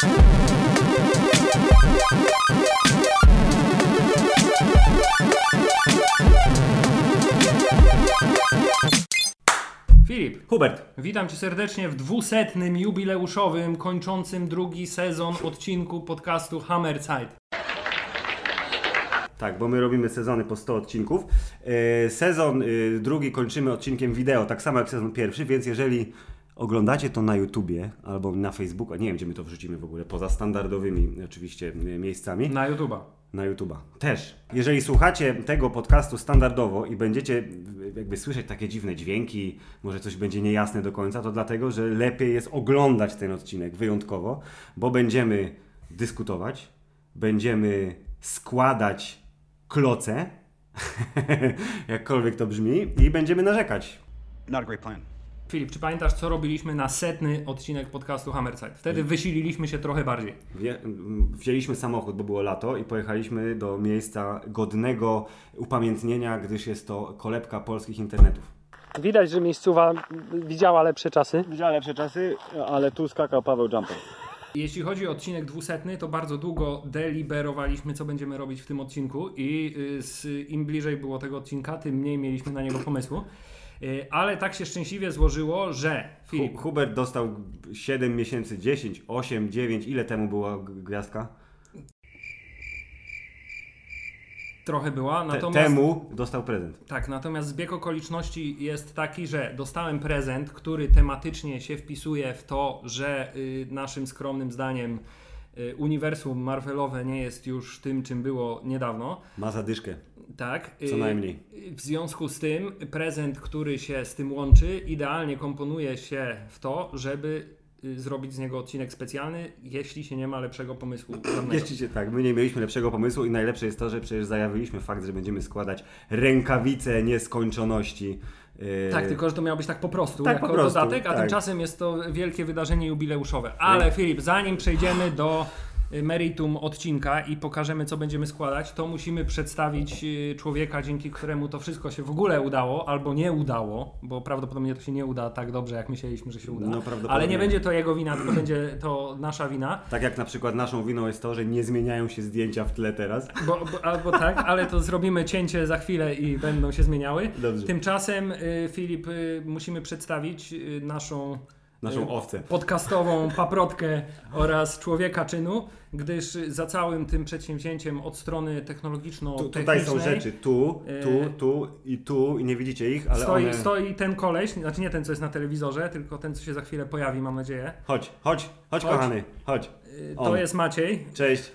Filip, Hubert, witam Cię serdecznie w dwusetnym, jubileuszowym, kończącym drugi sezon odcinku podcastu Hammer Side. tak, bo my robimy sezony po 100 odcinków. E, Sezon y, drugi kończymy odcinkiem wideo, tak samo jak sezon pierwszy, więc jeżeli oglądacie to na YouTubie albo na Facebooku, nie wiem gdzie my to wrzucimy w ogóle, poza standardowymi oczywiście y, miejscami, Na YouTube'a. na YouTube'a też. Jeżeli słuchacie tego podcastu standardowo i będziecie y, jakby słyszeć takie dziwne dźwięki, może coś będzie niejasne do końca, to dlatego, że lepiej jest oglądać ten odcinek wyjątkowo, bo będziemy dyskutować, będziemy składać kloce, jakkolwiek to brzmi, i będziemy narzekać. Not a great plan. Filip, czy pamiętasz, co robiliśmy na setny odcinek podcastu Hammer Side? Wtedy wysililiśmy się trochę bardziej. Wie- Wzięliśmy samochód, bo było lato i pojechaliśmy do miejsca godnego upamiętnienia, gdyż jest to kolebka polskich internetów. Widać, że miejscowa widziała lepsze czasy. Widziałem lepsze czasy, ale tu skakał Paweł Jumper. Jeśli chodzi o odcinek dwusetny, to bardzo długo deliberowaliśmy, co będziemy robić w tym odcinku i y, z, im bliżej było tego odcinka, tym mniej mieliśmy na niego pomysłu. Y, Ale tak się szczęśliwie złożyło, że Filip, Hu- Hubert dostał 7 miesięcy, 10, 8, 9. Ile temu była gwiazdka? trochę była, natomiast... temu dostał prezent. Tak, natomiast zbieg okoliczności jest taki, że dostałem prezent, który tematycznie się wpisuje w to, że y, naszym skromnym zdaniem y, uniwersum Marvelowe nie jest już tym, czym było niedawno. Ma zadyszkę. Tak. Co y, najmniej. y, W związku z tym prezent, który się z tym łączy, idealnie komponuje się w to, żeby y, zrobić z niego odcinek specjalny, jeśli się nie ma lepszego pomysłu. żadnego. Jeśli się tak, my nie mieliśmy lepszego pomysłu i najlepsze jest to, że przecież zajawiliśmy fakt, że będziemy składać rękawice nieskończoności. Tak, tylko że to miało być tak po prostu, Tak, jako po prostu, dodatek, a tak. tymczasem jest to wielkie wydarzenie jubileuszowe. Ale Filip, zanim przejdziemy do meritum odcinka i pokażemy, co będziemy składać, to musimy przedstawić y, człowieka, dzięki któremu to wszystko się w ogóle udało, albo nie udało, bo prawdopodobnie to się nie uda tak dobrze, jak myśleliśmy, że się uda. No. Ale nie będzie to jego wina, tylko będzie to nasza wina. Tak jak na przykład naszą winą jest to, że nie zmieniają się zdjęcia w tle teraz. Bo, bo, albo tak, ale to zrobimy cięcie za chwilę i będą się zmieniały. Dobrze. Tymczasem, y, Filip, y, musimy przedstawić naszą Naszą y, owcę. podcastową paprotkę oraz człowieka czynu, gdyż za całym tym przedsięwzięciem od strony technologiczno Tu, tutaj są rzeczy tu, E, tu, tu i tu i nie widzicie ich, ale Stoi, one... stoi ten koleś, znaczy nie ten, co jest na telewizorze, tylko ten, co się za chwilę pojawi, mam nadzieję. Chodź, chodź, chodź, Chodź. kochany, chodź. Y, To On. jest Maciej. Cześć.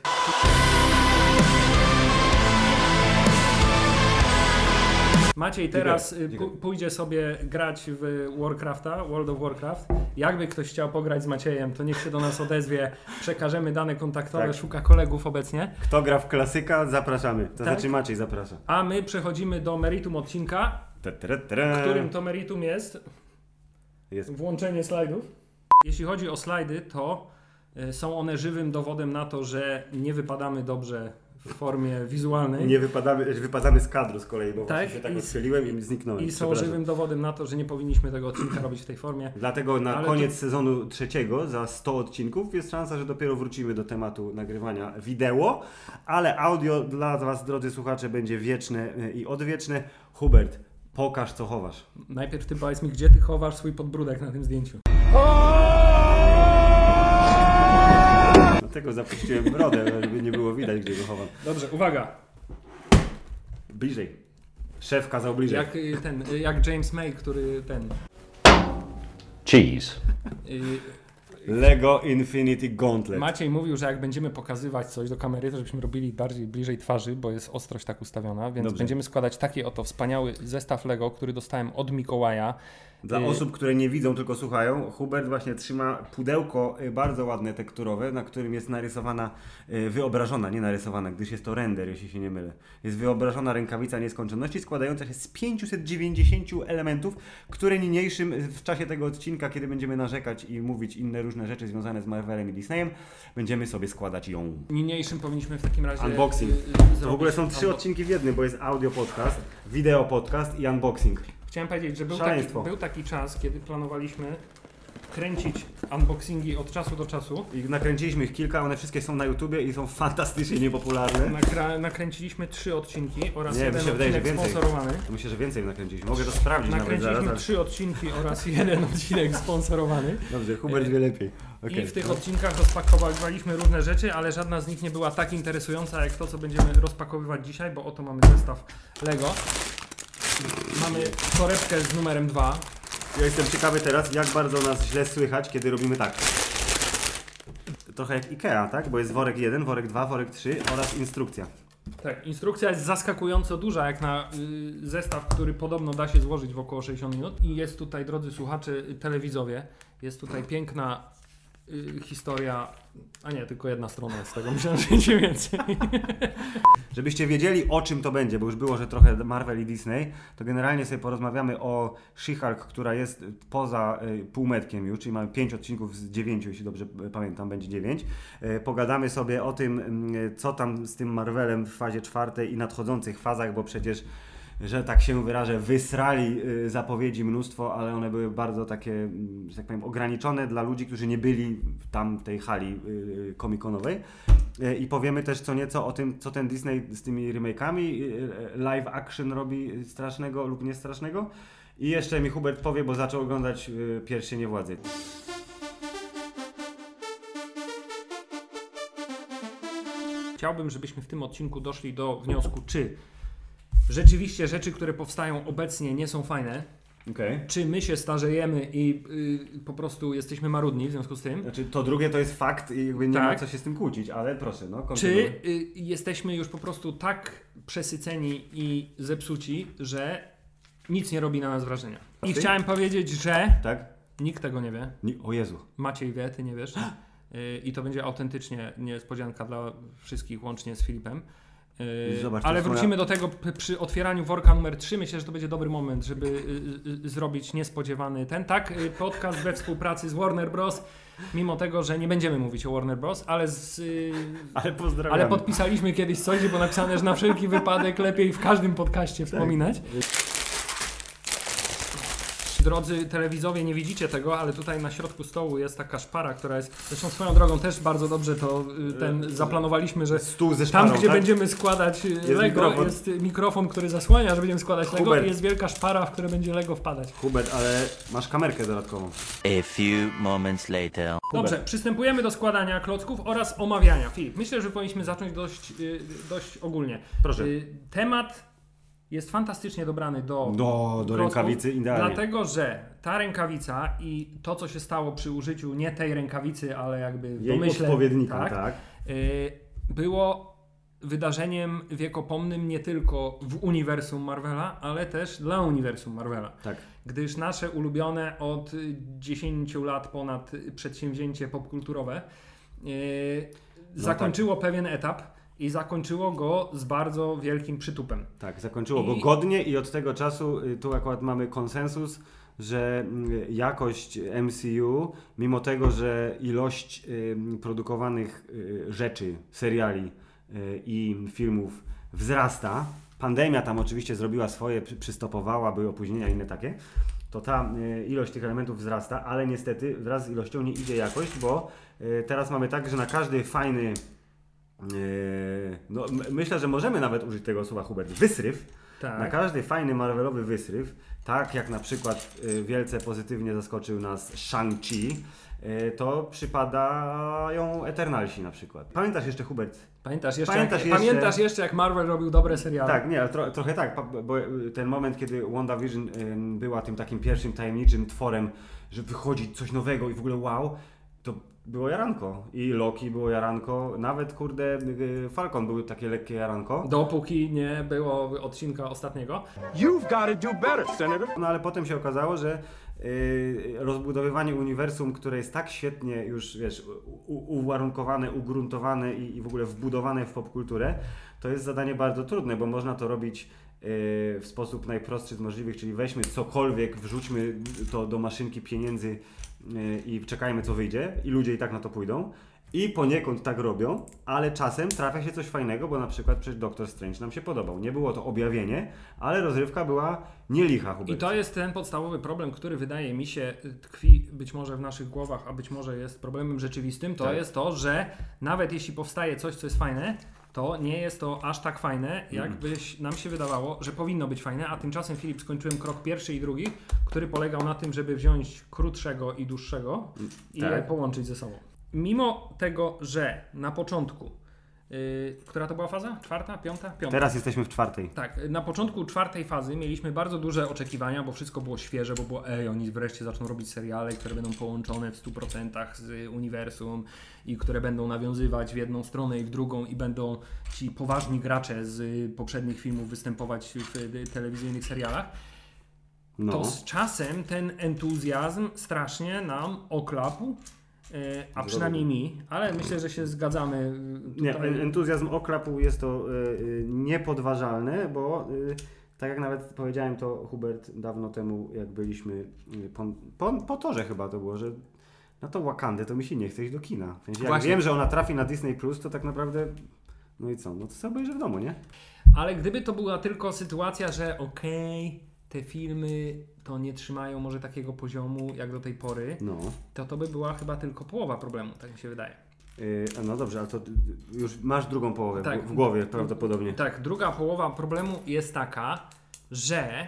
Maciej teraz y, pójdzie sobie grać w Warcrafta, World of Warcraft. Jakby ktoś chciał pograć z Maciejem, to niech się do nas odezwie. Przekażemy dane kontaktowe, Tak. szuka kolegów obecnie. Kto gra w klasyka, zapraszamy. To Tak. znaczy Maciej zaprasza. A my przechodzimy do meritum odcinka, którym to meritum jest Jest włączenie slajdów. Jeśli chodzi o slajdy, to y, są one żywym dowodem na to, że nie wypadamy dobrze w formie wizualnej. Nie wypadamy, wypadamy z kadru z kolei, bo Tak, właśnie się tak odchyliłem i zniknąłem. I są żywym dowodem na to, że nie powinniśmy tego odcinka robić w tej formie. Dlatego na Ale koniec to- sezonu trzeciego, za 100 odcinków, jest szansa, że dopiero wrócimy do tematu nagrywania wideo, ale audio dla Was, drodzy słuchacze, będzie wieczne y, i odwieczne. Hubert, pokaż co chowasz. Najpierw ty powiedz mi, gdzie ty chowasz swój podbródek na tym zdjęciu. Dlatego zapuściłem brodę, żeby nie było widać, gdzie go chowam. Dobrze, uwaga. Bliżej. Szef kazał bliżej. Jak y, ten, y, jak James May, który ten. Cheese. y, Lego Infinity Gauntlet. Maciej mówił, że jak będziemy pokazywać coś do kamery, to żebyśmy robili bardziej bliżej twarzy, bo jest ostrość tak ustawiona, więc Dobrze. będziemy składać taki oto wspaniały zestaw Lego, który dostałem od Mikołaja. Dla Y, osób, które nie widzą, tylko słuchają, Hubert właśnie trzyma pudełko y, bardzo ładne, tekturowe, na którym jest narysowana, y, wyobrażona, nie narysowana, gdyż jest to render, jeśli się nie mylę. Jest wyobrażona rękawica nieskończoności składająca się z 590 elementów, które niniejszym y, w czasie tego odcinka, kiedy będziemy narzekać i mówić inne różne rzeczy związane z Marvelem i Disneyem, będziemy sobie składać ją. Niniejszym powinniśmy w takim razie. Unboxing. w ogóle są trzy odcinki w jednym, bo jest audio podcast, wideo podcast i unboxing. Chciałem powiedzieć, że był taki, był taki czas, kiedy planowaliśmy kręcić unboxingi od czasu do czasu. I nakręciliśmy ich kilka, one wszystkie są na YouTubie i są fantastycznie niepopularne. Nakra- nakręciliśmy trzy odcinki oraz Nie, jeden się wydaje, odcinek więcej. sponsorowany. Myślę, że więcej nakręciliśmy. Mogę to sprawdzić nawet Nakręciliśmy zaraz. trzy odcinki oraz jeden odcinek sponsorowany. Dobrze, Hubert wie lepiej. I Okej. w tych odcinkach rozpakowaliśmy różne rzeczy, ale żadna z nich nie była tak interesująca jak to, co będziemy rozpakowywać dzisiaj, bo oto mamy zestaw Lego. Mamy torebkę z numerem 2. Ja jestem ciekawy teraz, jak bardzo nas źle słychać, kiedy robimy tak. Trochę jak Ikea, tak? Bo jest worek 1, worek 2, worek 3 oraz instrukcja. Tak, instrukcja jest zaskakująco duża, jak na y, zestaw, który podobno da się złożyć w około 60 minut. I jest tutaj, drodzy słuchacze, y, telewizowie, jest tutaj piękna historia. A nie, tylko jedna strona z tego, myślałem, że będzie więcej. Żebyście wiedzieli o czym to będzie, bo już było, że trochę Marvel i Disney, to generalnie sobie porozmawiamy o She-Hulk, która jest poza y, półmetkiem już, czyli mamy 5 odcinków z 9, jeśli dobrze y, pamiętam, będzie 9. Y, pogadamy sobie o tym, y, co tam z tym Marvelem w fazie czwartej i nadchodzących fazach, bo przecież że tak się wyrażę, wysrali y, zapowiedzi mnóstwo, ale one były bardzo takie, mm, że tak powiem, ograniczone dla ludzi, którzy nie byli w tej hali y, komikonowej. Y, I powiemy też co nieco o tym, co ten Disney z tymi remake'ami live action robi strasznego lub niestrasznego. I jeszcze mi Hubert powie, bo zaczął oglądać Pierścienie Władzy. Chciałbym, żebyśmy w tym odcinku doszli do wniosku, czy rzeczywiście rzeczy, które powstają obecnie nie są fajne, Okej. czy my się starzejemy i y, po prostu jesteśmy marudni w związku z tym, Znaczy to drugie to jest fakt i jakby nie ma Tak. co się z tym kłócić, ale proszę, no czy y, jesteśmy już po prostu tak przesyceni i zepsuci, że nic nie robi na nas wrażenia. I chciałem powiedzieć, że Tak? nikt tego nie wie. Nie, o Jezu. Maciej wie, ty nie wiesz. Y, I to będzie autentycznie niespodzianka dla wszystkich, łącznie z Filipem. Y, Zobacz, Ale wrócimy do tego przy otwieraniu worka numer 3. Myślę, że to będzie dobry moment, żeby y, y, zrobić niespodziewany ten. Tak, y, podcast we współpracy z Warner Bros. Mimo tego, że nie będziemy mówić o Warner Bros., ale, z, y, Ale pozdrawiam. ale podpisaliśmy kiedyś coś, było napisane, że na wszelki wypadek lepiej w każdym podcaście wspominać. Drodzy telewizowie, nie widzicie tego, ale tutaj na środku stołu jest taka szpara, która jest. Zresztą swoją drogą też bardzo dobrze to y, ten zaplanowaliśmy, że Stół ze tam, szparą, gdzie tak? będziemy składać y, Lego, mikrofon. jest y, mikrofon, który zasłania, że będziemy składać Lego Hubert. i jest wielka szpara, w której będzie Lego wpadać. Hubert, ale masz kamerkę dodatkową. A few moments later. Dobrze, przystępujemy do składania klocków oraz omawiania. Filip, myślę, że powinniśmy zacząć dość, y, dość ogólnie. Proszę. Y, Temat jest fantastycznie dobrany do, Do, do rękawicy idealnie. Dlatego, że ta rękawica i to, co się stało przy użyciu nie tej rękawicy, ale jakby Jej domyśle, odpowiednika, tak. tak, y, było wydarzeniem wiekopomnym nie tylko w uniwersum Marvela, ale też dla uniwersum Marvela. Tak. Gdyż nasze ulubione od y, 10 lat ponad przedsięwzięcie popkulturowe y, zakończyło pewien etap i zakończyło go z bardzo wielkim przytupem. Tak, zakończyło go I- godnie i od tego czasu y, tu akurat mamy konsensus, że y, jakość MCU, mimo tego, że ilość y, produkowanych rzeczy, seriali i filmów wzrasta, pandemia tam oczywiście zrobiła swoje, przy- przystopowała, były opóźnienia i inne takie, to ta ilość tych elementów wzrasta, ale niestety wraz z ilością nie idzie jakość, bo teraz mamy tak, że na każdy fajny no, m- myślę, że możemy nawet użyć tego słowa Hubert. Wysryw. Tak. Na każdy fajny Marvelowy wysryw, tak jak na przykład y, wielce pozytywnie zaskoczył nas Shang-Chi, y, to przypadają Eternalsi na przykład. Pamiętasz jeszcze Hubert? Pamiętasz jeszcze, Pamiętasz jak, jeszcze- pamiętasz jeszcze jak Marvel robił dobre seriale? Tak, nie, ale tro, trochę tak, bo y, ten moment, kiedy WandaVision była tym takim pierwszym tajemniczym tworem, że wychodzi coś nowego i w ogóle wow, było jaranko. I Loki było jaranko, nawet kurde y, Falcon był takie lekkie jaranko. Dopóki nie było odcinka ostatniego. You've got to do better, Senator. No ale potem się okazało, że yy, rozbudowywanie uniwersum, które jest tak świetnie już, wiesz, u, uwarunkowane, ugruntowane i, i w ogóle wbudowane w popkulturę, to jest zadanie bardzo trudne, bo można to robić yy, w sposób najprostszy z możliwych, czyli weźmy cokolwiek, wrzućmy to do maszynki pieniędzy i czekajmy co wyjdzie i ludzie i tak na to pójdą. I poniekąd tak robią, ale czasem trafia się coś fajnego, bo na przykład przecież Doctor Strange nam się podobał. Nie było to objawienie, ale rozrywka była nie licha, I to jest ten podstawowy problem, który wydaje mi się y, tkwi być może w naszych głowach, a być może jest problemem rzeczywistym. To Tak. jest to, że nawet jeśli powstaje coś, co jest fajne, to nie jest to aż tak fajne, jak Mm. byś, nam się wydawało, że powinno być fajne, a tymczasem Filip skończyłem krok pierwszy i drugi, który polegał na tym, żeby wziąć krótszego i dłuższego i tak. je połączyć ze sobą. Mimo tego, że na początku, która to była faza? Czwarta? Piąta? Piąta. Teraz jesteśmy w czwartej. Tak, na początku czwartej fazy mieliśmy bardzo duże oczekiwania, bo wszystko było świeże, bo było ej, oni wreszcie zaczną robić seriale, które będą połączone w 100% z uniwersum i które będą nawiązywać w jedną stronę i w drugą i będą ci poważni gracze z poprzednich filmów występować w y, telewizyjnych serialach. No. To z czasem ten entuzjazm strasznie nam oklapł, a przynajmniej mi, ale myślę, że się zgadzamy. y, Nie, tutaj. en- entuzjazm okrapu jest to y, y, niepodważalne, bo tak jak nawet powiedziałem to Hubert dawno temu, jak byliśmy po, po, po torze chyba to było, że na to Wakandę to mi się nie chce iść do kina. W sensie, jak Właśnie. wiem, że ona trafi na Disney Plus, to tak naprawdę no i co? No to sobie obejrzę w domu, nie? Ale gdyby to była tylko sytuacja, że okej, te filmy to nie trzymają może takiego poziomu jak do tej pory, No. to to by była chyba tylko połowa problemu, tak mi się wydaje. Y, no dobrze, ale to już masz drugą połowę Tak. w, głowie prawdopodobnie. Tak, druga połowa problemu jest taka, że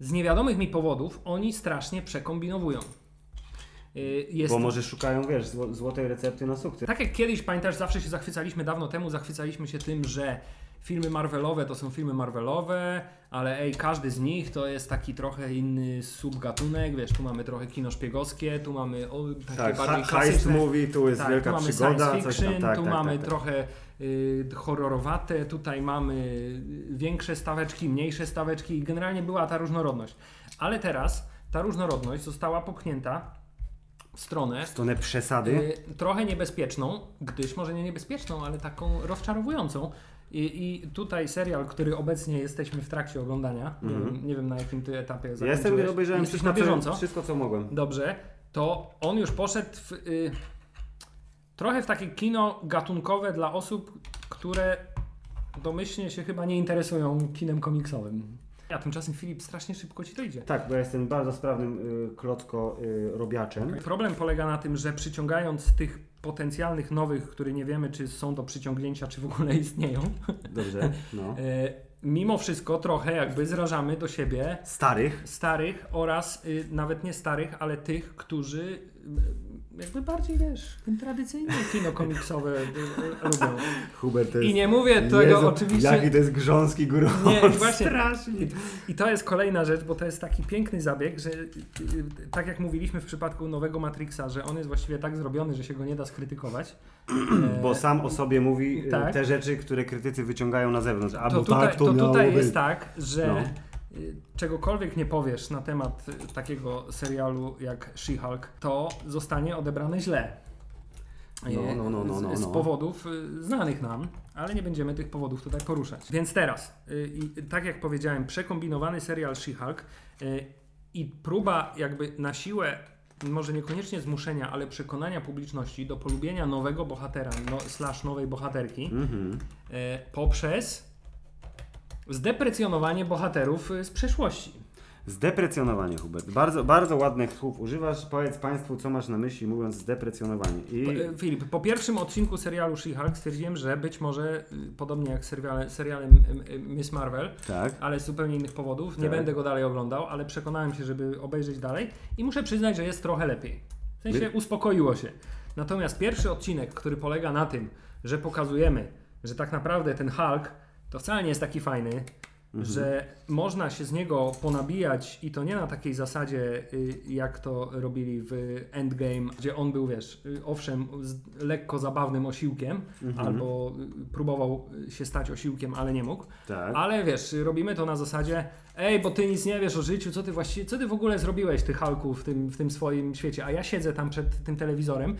z niewiadomych mi powodów oni strasznie przekombinowują. Y, Jest Bo może szukają, wiesz, zło, złotej recepty na sukces. Tak jak kiedyś, pamiętasz, zawsze się zachwycaliśmy, dawno temu zachwycaliśmy się tym, że filmy Marvelowe to są filmy Marvelowe, ale ej, każdy z nich to jest taki trochę inny subgatunek, wiesz, tu mamy trochę kino szpiegowskie, tu mamy o, takie Tak, bardziej heist movie, tu jest tak, wielka tu mamy przygoda, science coś fiction, tam. Tak, tu tak, mamy tak, tak. trochę y, horrorowate, tutaj mamy większe staweczki, mniejsze staweczki i generalnie była ta różnorodność. Ale teraz ta różnorodność została popchnięta w stronę W stronę przesady. Y, trochę niebezpieczną, gdyż może nie niebezpieczną, ale taką rozczarowującą. I, I tutaj serial, który obecnie jesteśmy w trakcie oglądania, nie, wiem, nie wiem na jakim ty etapie ja Mhm. jestem, zakończyłeś. obejrzałem Jesteś wszystko, na bieżąco. Co, wszystko, co mogłem. Dobrze, to on już poszedł w, y, trochę w takie kino gatunkowe dla osób, które domyślnie się chyba nie interesują kinem komiksowym. A tymczasem Filip strasznie szybko ci to idzie. Tak, bo ja jestem bardzo sprawnym y, klocko y, robiaczem. Problem polega na tym, że przyciągając tych potencjalnych nowych, które nie wiemy, czy są do przyciągnięcia, czy w ogóle istnieją, Dobrze, no. e, mimo wszystko trochę jakby zrażamy do siebie Starych. starych oraz y, nawet nie starych, ale tych, którzy jakby bardziej, wiesz, tradycyjne kino komiksowe y, y, lubią. Hubert to jest... I nie mówię tego Jezu, oczywiście... Jaki to jest grząski góro. Nie, właśnie. I, I to jest kolejna rzecz, bo to jest taki piękny zabieg, że y, tak jak mówiliśmy w przypadku nowego Matrixa, że on jest właściwie tak zrobiony, że się go nie da skrytykować. E, Bo sam o sobie mówi Tak. te rzeczy, które krytycy wyciągają na zewnątrz. A to bo tutaj, tak to, to tutaj być. jest tak, że No. Y, czegokolwiek nie powiesz na temat y, takiego serialu jak She-Hulk, to zostanie odebrane źle. No, Y, no, no, no, no, z, z no. powodów znanych nam, ale nie będziemy tych powodów tutaj poruszać. Więc teraz, tak jak powiedziałem, przekombinowany serial She-Hulk i próba jakby na siłę może niekoniecznie zmuszenia, ale przekonania publiczności do polubienia nowego bohatera, no, slash nowej bohaterki, Mhm. e, poprzez zdeprecjonowanie bohaterów z przeszłości. Zdeprecjonowanie, Hubert. Bardzo, bardzo ładnych słów używasz. Powiedz Państwu, co masz na myśli, mówiąc zdeprecjonowanie. I... E, Filip, po pierwszym odcinku serialu She-Hulk stwierdziłem, że być może, y, podobnie jak seriale, serialem y, y, Miss Marvel, Tak. ale z zupełnie innych powodów, nie Tak. będę go dalej oglądał, ale przekonałem się, żeby obejrzeć dalej i muszę przyznać, że jest trochę lepiej. W sensie uspokoiło się. Natomiast pierwszy odcinek, który polega na tym, że pokazujemy, że tak naprawdę ten Hulk to wcale nie jest taki fajny, że można się z niego ponabijać i to nie na takiej zasadzie, y, jak to robili w Endgame, gdzie on był, wiesz, y, owszem, lekko zabawnym osiłkiem, albo y, próbował się stać osiłkiem, ale nie mógł. Tak. Ale wiesz, robimy to na zasadzie, ej, bo ty nic nie wiesz o życiu, co ty właściwie, co ty w ogóle zrobiłeś, ty Halku, w tym, w tym swoim świecie, a ja siedzę tam przed tym telewizorem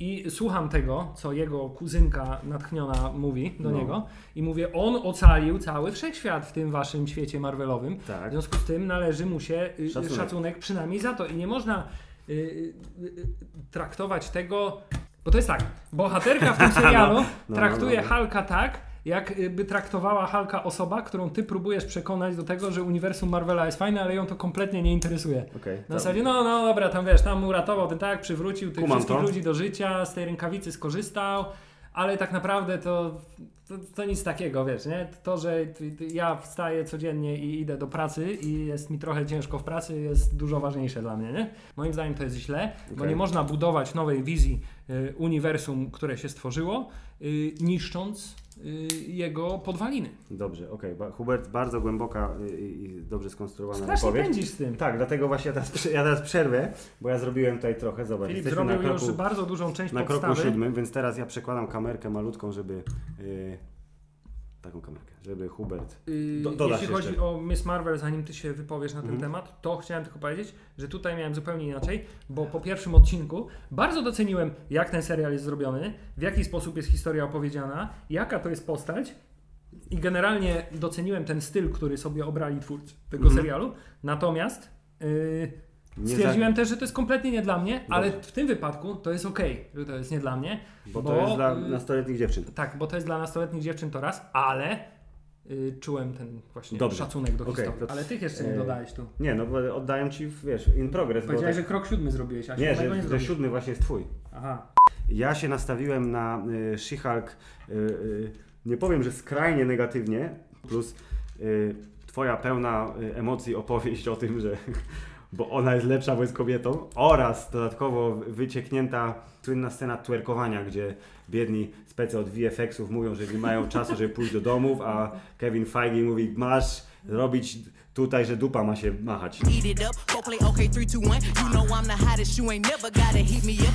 i słucham tego, co jego kuzynka natchniona mówi do No. niego i mówię, on ocalił cały wszechświat w tym waszym świecie Marvelowym, Tak. w związku z tym należy mu się y, Szacunek. szacunek. przynajmniej za to i nie można y, y, y, traktować tego Bo to jest tak, bohaterka w tym serialu no, traktuje no. Halka tak, jakby traktowała Halka osoba, którą ty próbujesz przekonać do tego, że uniwersum Marvela jest fajne, ale ją to kompletnie nie interesuje. Okej, Na zasadzie, no, no dobra, tam wiesz, tam uratował ten tak, przywrócił tych Kumam wszystkich ludzi do życia, z tej rękawicy skorzystał, ale tak naprawdę to, to, to nic takiego, wiesz, nie? To, że ja wstaję codziennie i idę do pracy i jest mi trochę ciężko w pracy, jest dużo ważniejsze dla mnie, nie? Moim zdaniem to jest źle, bo Okej. nie można budować nowej wizji y, uniwersum, które się stworzyło, y, niszcząc y, jego podwaliny. Dobrze, okej. Ba- Hubert, bardzo głęboka i, dobrze skonstruowana Strasznie wypowiedź. pędzisz z tym. Tak, dlatego właśnie ja teraz, ja teraz przerwę, bo ja zrobiłem tutaj trochę, zobacz, Filip zrobił na kroku, już bardzo dużą część na kroku podstawy. siódmym, więc teraz ja przekładam kamerkę malutką, żeby... Yy, taką kamerkę, żeby Hubert... Yy, Do- dodasz Jeśli chodzi jeszcze. o Miss Marvel, zanim ty się wypowiesz na ten Mhm. temat, to chciałem tylko powiedzieć, że tutaj miałem zupełnie inaczej, bo po pierwszym odcinku bardzo doceniłem, jak ten serial jest zrobiony, w jaki sposób jest historia opowiedziana, jaka to jest postać. I generalnie doceniłem ten styl, który sobie obrali twórcy tego Mhm. serialu. Natomiast yy, Stwierdziłem też, że to jest kompletnie nie dla mnie, ale Dobrze. w tym wypadku to jest okej, że to jest nie dla mnie. Bo, to jest dla yy, nastoletnich dziewczyn. tak, bo to jest dla nastoletnich dziewczyn to raz, ale y, czułem ten właśnie Dobrze. szacunek do Okej, historii. to- Ale tych jeszcze nie e, dodałeś tu. Nie, no bo oddaję ci, wiesz, in progress. bo Powiedziałeś, tak- że krok siódmy zrobiłeś, a Nie, że, nie że siódmy właśnie jest twój. Aha. Ja się nastawiłem na y, She-Hulk, y, y, nie powiem, że skrajnie negatywnie, plus y, twoja pełna y, emocji opowieść o tym, że bo ona jest lepsza, bo jest kobietą oraz dodatkowo wycieknięta słynna scena twerkowania, gdzie biedni specy od VFX-ów mówią, że nie mają czasu, żeby pójść do domów, a Kevin Feige mówi, masz robić tutaj, że dupa ma się machać.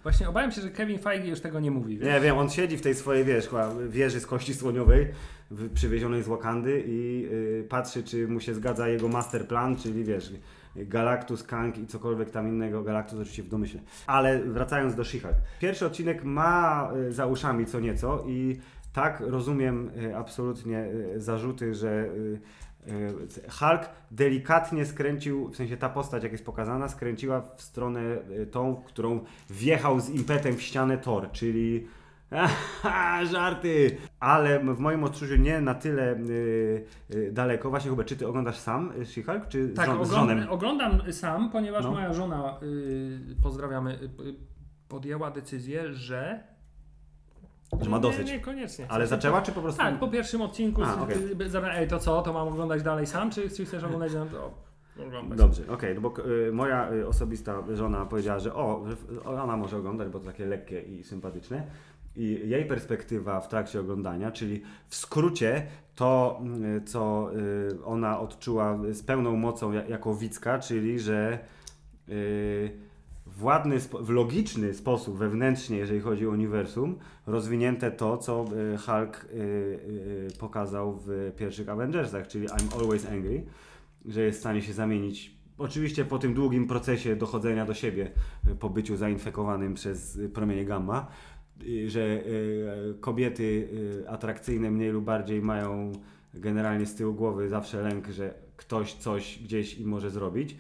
Właśnie obawiam się, że Kevin Feige już tego nie mówi. Wiesz? Nie wiem, on siedzi w tej swojej, wiesz, chyba wieży z kości słoniowej, przywiezionej z Wakandy i y, patrzy, czy mu się zgadza jego master plan, czyli wiesz, Galactus, Kang i cokolwiek tam innego, Galactus oczywiście w domyśle. Ale wracając do She-Hulk. Pierwszy odcinek ma y, za uszami co nieco i tak rozumiem y, absolutnie y, zarzuty, że Hulk delikatnie skręcił, w sensie ta postać jak jest pokazana, skręciła w stronę tą, którą wjechał z impetem w ścianę Thor, czyli żarty! Ale w moim odczuciu nie na tyle y, y, daleko. Właśnie Hubert, czy ty oglądasz sam y, She-Hulk, czy Tak, z, żon- z ogląd- żonem? oglądam sam, ponieważ No. moja żona, y, pozdrawiamy, podjęła decyzję, że... Że ma dosyć. Nie, niekoniecznie. Ale zaczęła, czy po prostu... Tak, po pierwszym odcinku. A, y, zabrała, Ej, to co, to mam oglądać dalej sam, czy, czy chcesz oglądać? No, to oglądać. Dobrze, okej, no bo y, moja y, osobista żona powiedziała, że o, że ona może oglądać, bo to takie lekkie i sympatyczne. I jej perspektywa w trakcie oglądania, czyli w skrócie to, y, co y, ona odczuła z pełną mocą ja- jako widzka, czyli że y, w ładny, w logiczny sposób wewnętrznie, jeżeli chodzi o uniwersum, rozwinięte to, co y, Hulk pokazał w pierwszych Avengersach, czyli I'm always angry, że jest w stanie się zamienić. Oczywiście po tym długim procesie dochodzenia do siebie, po byciu zainfekowanym przez promienie gamma, że y, kobiety y, atrakcyjne mniej lub bardziej mają generalnie z tyłu głowy zawsze lęk, że ktoś coś gdzieś im może zrobić.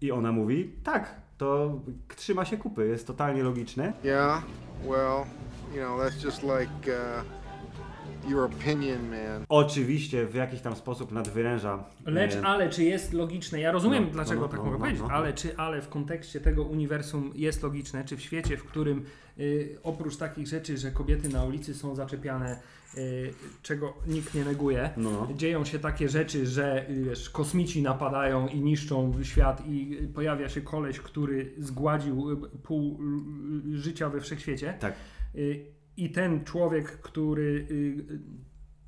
I ona mówi, tak, to trzyma się kupy, jest totalnie logiczne. Yeah, well, you know, that's just like uh, your opinion, man. Oczywiście w jakiś tam sposób nadwyręża. Lecz e, ale czy jest logiczne? Ja rozumiem, No, dlaczego no, tak no, mogę no, powiedzieć, no. ale czy ale w kontekście tego uniwersum jest logiczne? Czy w świecie, w którym y, oprócz takich rzeczy, że kobiety na ulicy są zaczepiane, y, czego nikt nie neguje, No. dzieją się takie rzeczy, że y, wiesz, kosmici napadają i niszczą świat i y, pojawia się koleś, który zgładził y, pół życia we wszechświecie. Tak. I ten człowiek, który y,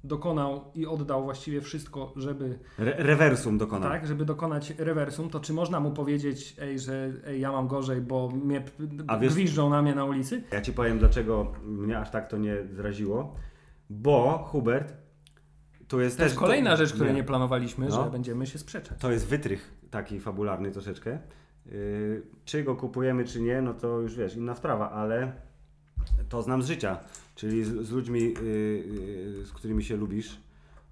dokonał i oddał właściwie wszystko, żeby Re rewersum dokonał. tak, żeby dokonać rewersum, to czy można mu powiedzieć, ej, że ej, ja mam gorzej, bo mnie A wiesz- gwiżdżą na mnie na ulicy? Ja ci powiem, dlaczego mnie aż tak to nie zraziło. Bo Hubert, To jest też. kolejna rzecz, której nie planowaliśmy, No. że będziemy się sprzeczać. To jest wytrych taki fabularny troszeczkę. Yy, czy go kupujemy, czy nie, no to już wiesz, inna sprawa, ale to znam z życia. Czyli z, z ludźmi, yy, yy, z którymi się lubisz,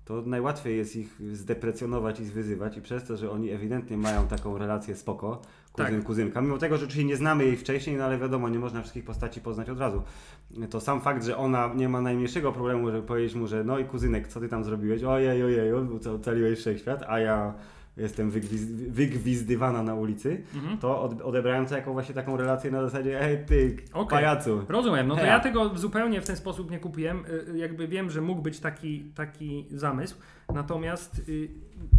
to najłatwiej jest ich zdeprecjonować i zwyzywać i przez to, że oni ewidentnie mają taką relację spoko, kuzyn, Tak. kuzynka, mimo tego, że oczywiście nie znamy jej wcześniej, no ale wiadomo, nie można wszystkich postaci poznać od razu. To sam fakt, że ona nie ma najmniejszego problemu, żeby powiedzieć mu, że no i kuzynek, co ty tam zrobiłeś? Ojej, ojej, ocaliłeś wszechświat, a ja jestem wygwiz- wygwizdywana na ulicy, Mhm. to od, odebrałem to jako właśnie taką relację na zasadzie, ej ty, Okej. pajacu. Rozumiem, no to ja tego zupełnie w ten sposób nie kupiłem. Y, Jakby wiem, że mógł być taki, taki zamysł, natomiast y,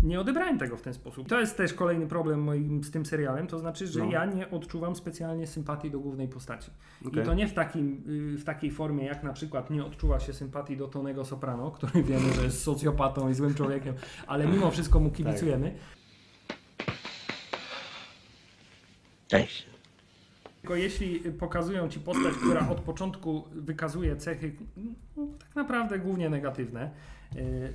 nie odebrałem tego w ten sposób. To jest też kolejny problem moim z tym serialem, to znaczy, że No. ja nie odczuwam specjalnie sympatii do głównej postaci. Okej. I to nie w, takim, y, w takiej formie, jak na przykład nie odczuwa się sympatii do Tonego Soprano, który wiemy, że jest socjopatą i złym człowiekiem, ale mimo wszystko mu kibicujemy. Cześć. Tylko jeśli pokazują ci postać, która od początku wykazuje cechy no, tak naprawdę głównie negatywne, y,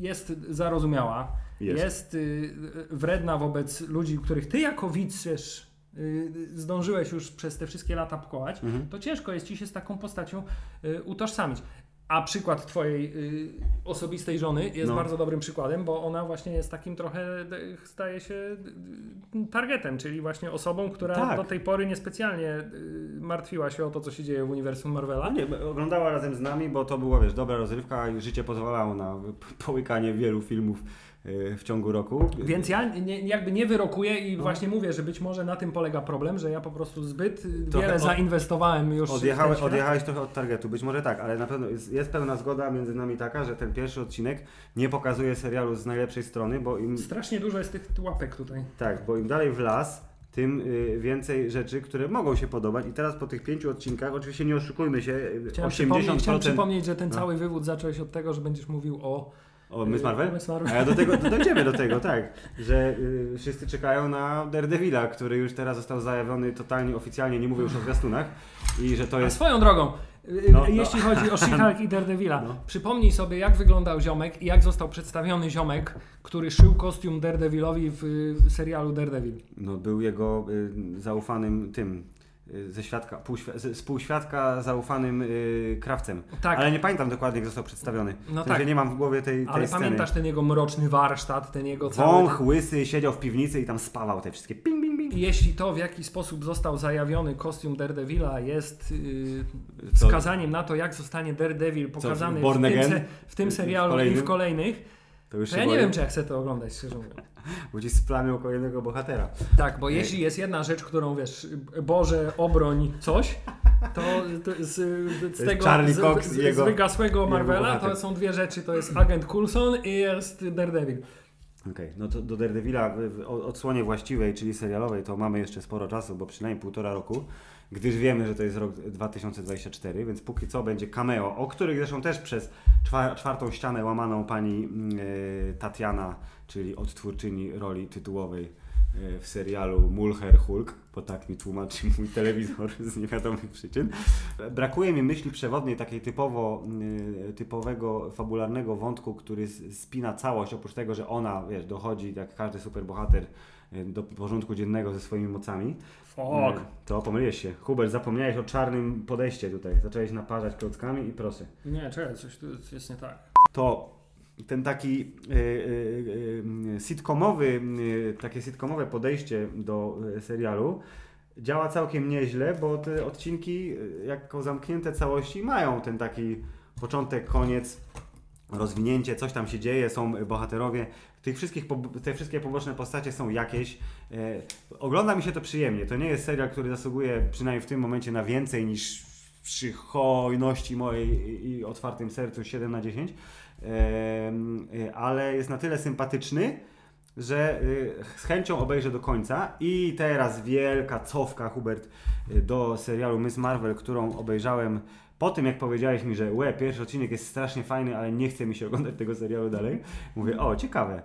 jest zarozumiała, Jest. jest, y, wredna wobec ludzi, których ty jako widz wiesz, y, zdążyłeś już przez te wszystkie lata pokołać, Mhm. to ciężko jest ci się z taką postacią y, utożsamić. A przykład twojej y, osobistej żony jest No. bardzo dobrym przykładem, bo ona właśnie jest takim trochę, staje się targetem, czyli właśnie osobą, która Tak. do tej pory niespecjalnie y, martwiła się o to, co się dzieje w uniwersum Marvela. A nie, oglądała razem z nami, bo to była, wiesz, dobra rozrywka i życie pozwalało na połykanie wielu filmów w ciągu roku. Więc ja nie, jakby nie wyrokuję i No. właśnie mówię, że być może na tym polega problem, że ja po prostu zbyt y, Trochę wiele od- zainwestowałem już w Odjechałeś, ten świat. odjechałeś trochę od targetu, być może tak, ale na pewno jest, jest pełna zgoda między nami taka, że ten pierwszy odcinek nie pokazuje serialu z najlepszej strony, bo im, Strasznie dużo jest tych łapek tutaj. tak, bo im dalej w las, tym y, więcej rzeczy, które mogą się podobać. I teraz po tych pięciu odcinkach, oczywiście nie oszukujmy się, y, Chciałem 80%... przypomnieć, chciałem przypomnieć, że ten No. cały wywód zacząłeś od tego, że będziesz mówił o O, Miss Marvel? Miss Marvel. A ja do tego, do, dojdziemy do tego, tak, że y, wszyscy czekają na Daredevila, który już teraz został zajawiony totalnie oficjalnie, nie mówię już o zwiastunach i że to A jest... swoją drogą, y, No, no. jeśli chodzi o She-Hulk i Daredevila, No. przypomnij sobie, jak wyglądał ziomek i jak został przedstawiony ziomek, który szył kostium Daredevilowi w y, serialu Daredevil. No, był jego y, zaufanym tym, y, ze świadka, z, współświadka zaufanym y, krawcem. Tak. Ale nie pamiętam dokładnie, jak został przedstawiony. No w sensie tak. nie mam w głowie tej, tej Ale sceny. pamiętasz ten jego mroczny warsztat, ten jego cały... Wąch, łysy, siedział w piwnicy i tam spawał te wszystkie ping, ping, ping. I jeśli to, w jaki sposób został zajawiony kostium Daredevila jest yy, Co? wskazaniem na to, jak zostanie Daredevil pokazany w, tym, se, w tym W serialu i kolejnym? w kolejnych, To już to się ja nie boję, wiem, czy ja chcę to oglądać, szczerze mówiąc. Bo ci splamią kolejnego bohatera. Tak, bo jeśli jest jedna rzecz, którą wiesz, Boże, obroń coś, to, to z, z, tego Charlie z, Cox z, jego- z wygasłego Marvela to są dwie rzeczy, to jest Agent Coulson i jest Daredevil. Okej, no to do Daredevila w odsłonie właściwej, czyli serialowej, to mamy jeszcze sporo czasu, bo przynajmniej półtora roku, gdyż wiemy, że to jest rok 2024, więc póki co będzie cameo, o których zresztą też przez czwa, czwartą ścianę łamaną pani yy, Tatiana, czyli odtwórczyni roli tytułowej yy, w serialu Mulher Hulk, bo tak mi tłumaczy mój telewizor z niewiadomych przyczyn. Brakuje mi myśli przewodniej, takiej typowo, yy, typowego, fabularnego wątku, który spina całość, oprócz tego, że ona, wiesz, dochodzi, jak każdy superbohater, do porządku dziennego ze swoimi mocami. Fuck. Yy, To pomyliłeś się. Hubert, zapomniałeś o czarnym podejście tutaj. Zacząłeś naparzać klockami i proszę. Nie, czekaj, coś tu jest nie tak. To ten taki yy, yy, yy, sitcomowy, yy, takie sitcomowe podejście do yy, serialu działa całkiem nieźle, bo te odcinki jako zamknięte całości mają ten taki początek, koniec, rozwinięcie, coś tam się dzieje, są bohaterowie. Tych wszystkich, te wszystkie poboczne postacie są jakieś. E, ogląda mi się to przyjemnie. To nie jest serial, który zasługuje przynajmniej w tym momencie na więcej niż przy hojności mojej i- otwartym sercu 7 na 10. Em, e, ale jest na tyle sympatyczny, że y, z chęcią obejrzę do końca. I teraz wielka cofka, Hubert, y, do serialu Miss Marvel, którą obejrzałem po tym, jak powiedziałeś mi, że łe, pierwszy odcinek jest strasznie fajny, ale nie chce mi się oglądać tego serialu dalej. Mówię, o, ciekawe.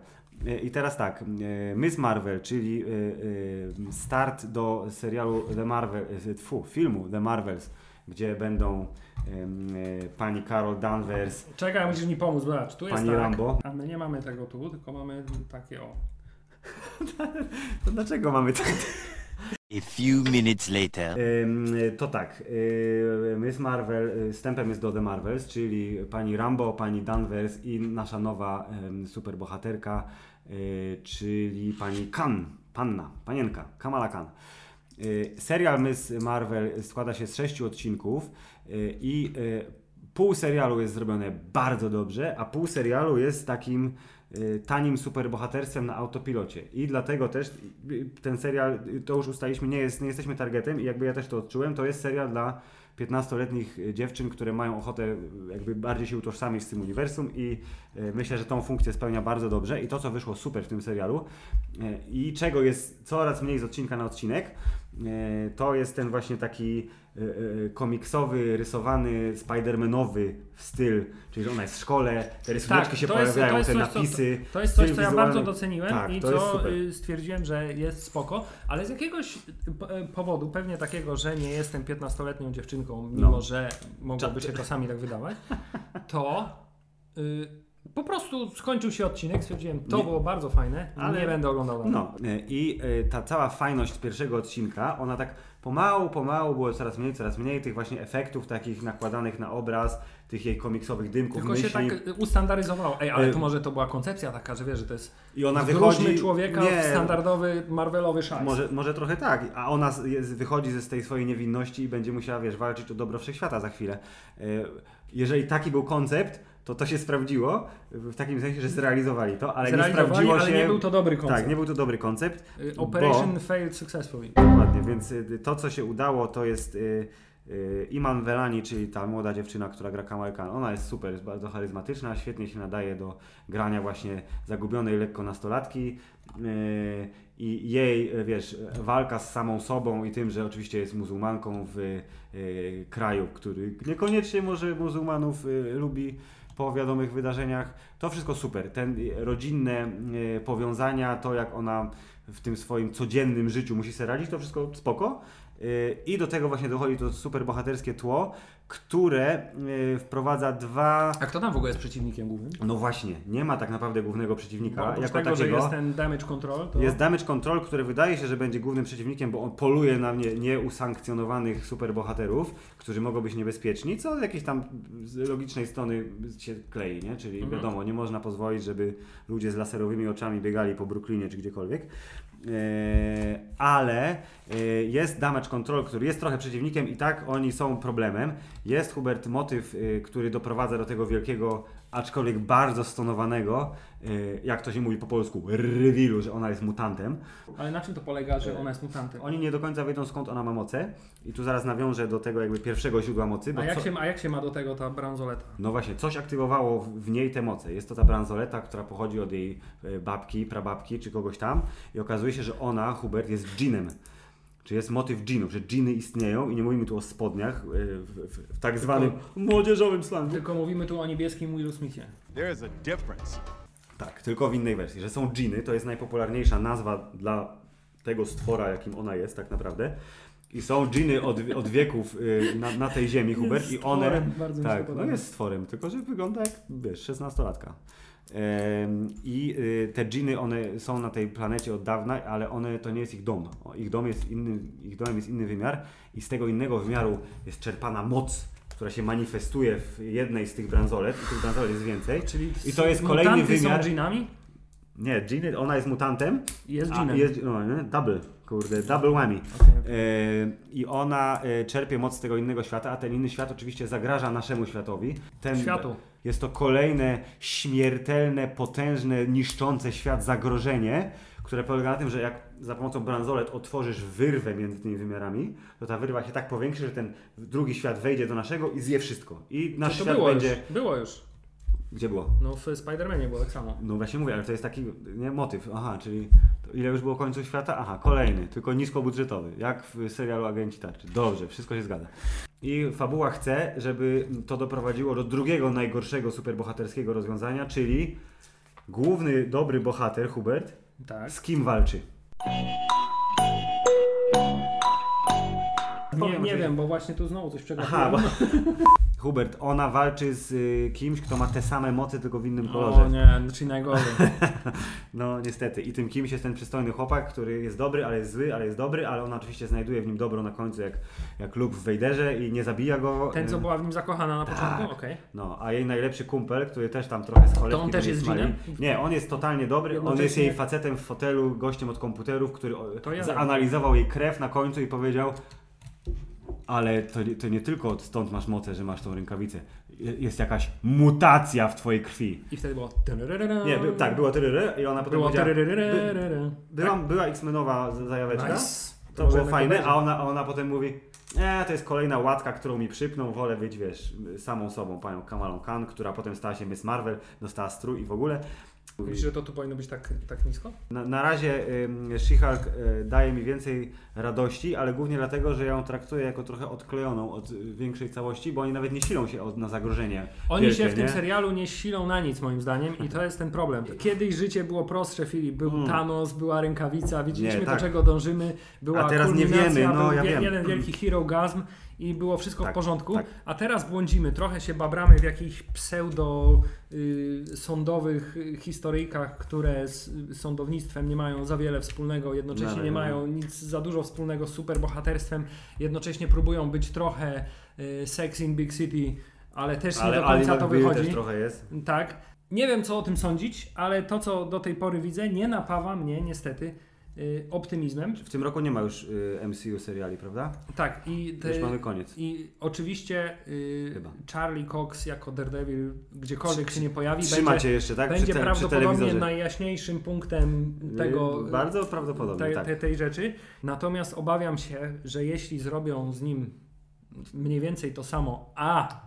Y, I teraz tak, y, Miss Marvel, czyli y, start do serialu The Marvel, tfu, filmu The Marvels, gdzie będą pani Carol Danvers, Czekaj, musisz mi pomóc, zobacz, tu jest Pani tak, Rambo. a my nie mamy tego tu, tylko mamy takie o. To dlaczego mamy tak? A few minutes later. To tak, Miss Marvel, yy, wstępem jest do The Marvels, czyli pani Rambo, pani Danvers i nasza nowa superbohaterka, yy, czyli pani Khan, panna, panienka, Kamala Khan. Yy, Serial Miss Marvel składa się z sześciu odcinków i pół serialu jest zrobione bardzo dobrze, a pół serialu jest takim y, tanim superbohaterstwem na autopilocie. I dlatego też y, ten serial, y, to już ustaliśmy, nie, jest, nie jesteśmy targetem i jakby ja też to odczułem, to jest serial dla 15-letnich dziewczyn, które mają ochotę y, jakby bardziej się utożsamić z tym uniwersum i y, myślę, że tą funkcję spełnia bardzo dobrze i to, co wyszło super w tym serialu y, i czego jest coraz mniej z odcinka na odcinek, y, to jest ten właśnie taki y, y, komiksowy, rysowany, spidermanowy styl, czyli że ona jest w szkole, te rysuneczki się Tak, jest- pojawiają, jest te coś, co- napisy. To jest coś, co ja bardzo doceniłem Tak, i co y, stwierdziłem, że jest spoko, ale z jakiegoś y, powodu, pewnie takiego, że nie jestem 15-letnią dziewczynką, mimo No. że mogłoby się czasami tak wydawać, to y, po prostu skończył się odcinek, stwierdziłem, to Nie- było bardzo fajne, ale nie będę oglądał dalej. No y, i y, ta cała fajność pierwszego odcinka, ona tak pomału, pomału było coraz mniej, coraz mniej tych właśnie efektów takich nakładanych na obraz, tych jej komiksowych dymków, Tylko myśli. się tak y, ustandaryzowało. Ej, ale Y, to może to była koncepcja taka, że wiesz, że to jest I ona wychodzi... człowieka nie, w standardowy Marvelowy szajs. Może, może trochę tak, a ona jest, wychodzi ze tej swojej niewinności i będzie musiała, wiesz, walczyć o dobro wszechświata za chwilę. Y, Jeżeli taki był koncept, to to się sprawdziło, w takim sensie, że zrealizowali to, ale nie Zrealizowali, sprawdziło ale się... nie był to dobry koncept. Tak, nie był to dobry koncept. Y, bo- Operation failed successfully. Dokładnie, więc y, to, co się udało, to jest y, Iman Velani, czyli ta młoda dziewczyna, która gra Kamal Khan. Ona jest super, jest bardzo charyzmatyczna, świetnie się nadaje do grania właśnie zagubionej lekko nastolatki. I jej, wiesz, walka z samą sobą i tym, że oczywiście jest muzułmanką w kraju, który niekoniecznie może muzułmanów lubi po wiadomych wydarzeniach. To wszystko super. Ten y, rodzinne y, powiązania, to jak ona w tym swoim codziennym życiu musi sobie radzić, to wszystko spoko. I do tego właśnie dochodzi to super bohaterskie tło, które y, wprowadza dwa. A kto tam w ogóle jest przeciwnikiem głównym? No właśnie, nie ma tak naprawdę głównego przeciwnika. Bo jako tego, takiego. że jest ten damage control, to... Jest Damage Control, który wydaje się, że będzie głównym przeciwnikiem, bo on poluje na nie, nieusankcjonowanych superbohaterów, którzy mogą być niebezpieczni, co z jakiejś tam z logicznej strony się klei, nie? Czyli Mhm. wiadomo, nie można pozwolić, żeby ludzie z laserowymi oczami biegali po Brooklynie czy gdziekolwiek. Eee, ale e, jest Damage Control, który jest trochę przeciwnikiem i tak oni są problemem. Jest Hubert motyw, e, który doprowadza do tego wielkiego, aczkolwiek bardzo stonowanego, e, jak to się mówi po polsku, revealu, że ona jest mutantem. Ale na czym to polega, że ona jest mutantem? Oni nie do końca wiedzą skąd ona ma moce i tu zaraz nawiążę do tego jakby pierwszego źródła mocy. A jak, co- się, a jak się ma do tego ta bransoleta? no właśnie, coś aktywowało w- w niej te moce. Jest to ta bransoleta, która pochodzi od jej e, babki, prababki czy kogoś tam i okazuje się, że ona, Hubert, jest dżinem. Czy jest motyw dżinów, że dżiny istnieją i nie mówimy tu o spodniach e, w, w, w tak zwanym młodzieżowym slangu. Tylko mówimy tu o niebieskim Will Smithie. There's a difference. Tak, tylko w innej wersji, że są dżiny, to jest najpopularniejsza nazwa dla tego stwora, jakim ona jest tak naprawdę. I są dżiny od, od wieków y, na, na tej ziemi, Hubert, i one... stworem, bardzo mi się tak, no jest stworem, tylko że wygląda jak, wiesz, 16-latka. Em, I y, te dżiny, one są na tej planecie od dawna, ale one to nie jest ich dom. Ich dom jest inny, ich domem jest inny wymiar i z tego innego wymiaru jest czerpana moc, która się manifestuje w jednej z tych bransolet i tych bransolet jest więcej. Czyli I to jest kolejny wymiar. są dżinami? Nie, Jean, ona jest mutantem. Jest dżinem. Jest, no, nie? double, kurde, double whammy. Okej, E, I ona e, czerpie moc z tego innego świata, a ten inny świat oczywiście zagraża naszemu światowi. Ten, Światu. Jest to kolejne śmiertelne, potężne, niszczące świat zagrożenie, które polega na tym, że jak za pomocą bransolet otworzysz wyrwę między tymi wymiarami, to ta wyrwa się tak powiększy, że ten drugi świat wejdzie do naszego i zje wszystko. I nasz To świat było będzie... już. Było już. Gdzie było? No w Spider-Manie było tak samo. No właśnie mówię, ale to jest taki nie, motyw. Aha, czyli ile już było końców świata? Aha, kolejny, tylko niskobudżetowy, jak w serialu Agenci Tarczy. Dobrze, wszystko się zgadza. I fabuła chce, żeby to doprowadziło do drugiego najgorszego superbohaterskiego rozwiązania, czyli główny dobry bohater, Hubert, Tak. z kim walczy? Nie, nie wiem, bo właśnie tu znowu coś przegapiłem. Aha, bo... Hubert, ona walczy z y, kimś, kto ma te same moce, tylko w innym kolorze. O nie, czyli najgorzej. No niestety. I tym kimś jest ten przystojny chłopak, który jest dobry, ale jest zły, ale jest dobry, ale ona oczywiście znajduje w nim dobro na końcu, jak, jak Luke w Vaderze i nie zabija go. Ten, co Y, była w nim zakochana na początku? Tak. Okej. No, a jej najlepszy kumpel, który też tam trochę z cholewki To on też jest dżinem? Nie, on jest totalnie dobry. On jest jej facetem w fotelu, gościem od komputerów, który ja zanalizował jej krew na końcu i powiedział ale to, to nie tylko stąd masz moce, że masz tą rękawicę. Je- Jest jakaś mutacja w twojej krwi. I wtedy było... Nie, by, tak, było i ona potem Było... By, była, była X-Menowa zajaweczka. Nice. To Może było fajne, a ona, a ona potem mówi nie, to jest kolejna łatka, którą mi przypną, wolę być, wiesz, samą sobą, panią Kamalą Khan, która potem stała się Miss Marvel, dostała strój i w ogóle. Myślisz, że to tu powinno być tak, tak nisko? Na, na razie ym, She-Hulk y, daje mi więcej radości, ale głównie dlatego, że ja ją traktuję jako trochę odklejoną od y, większej całości, bo oni nawet nie silą się od, na zagrożenie. Oni wielkie, się w tym nie? serialu nie silą na nic, moim zdaniem, i to jest ten problem. Kiedyś życie było prostsze, Filip. Był Thanos, była rękawica, widzieliśmy Mm. Nie, do tak. czego dążymy. Była A teraz nie wiemy, no, ja wie- wiem. jeden wielki hero gasm i było wszystko w Tak, porządku. tak. A teraz błądzimy, trochę się babramy w jakichś pseudo y, sądowych y, historyjkach, które z y, sądownictwem nie mają za wiele wspólnego, jednocześnie No, nie no. mają nic za dużo wspólnego z superbohaterstwem, jednocześnie próbują być trochę y, sex in big city, ale też Ale nie do końca to wychodzi. też trochę jest. Tak. Nie wiem, co o tym sądzić, ale to, co do tej pory widzę, nie napawa mnie niestety optymizmem. W tym roku nie ma już y, MCU seriali, prawda? Tak, i, te, Już mamy koniec. i oczywiście y. Charlie Cox jako Daredevil, gdziekolwiek się nie pojawi, Trzymacie będzie, jeszcze, tak? będzie przy, te, prawdopodobnie najjaśniejszym punktem tego. Y, Bardzo prawdopodobnie, tej, tak. tej, tej rzeczy. Natomiast obawiam się, że jeśli zrobią z nim mniej więcej to samo, a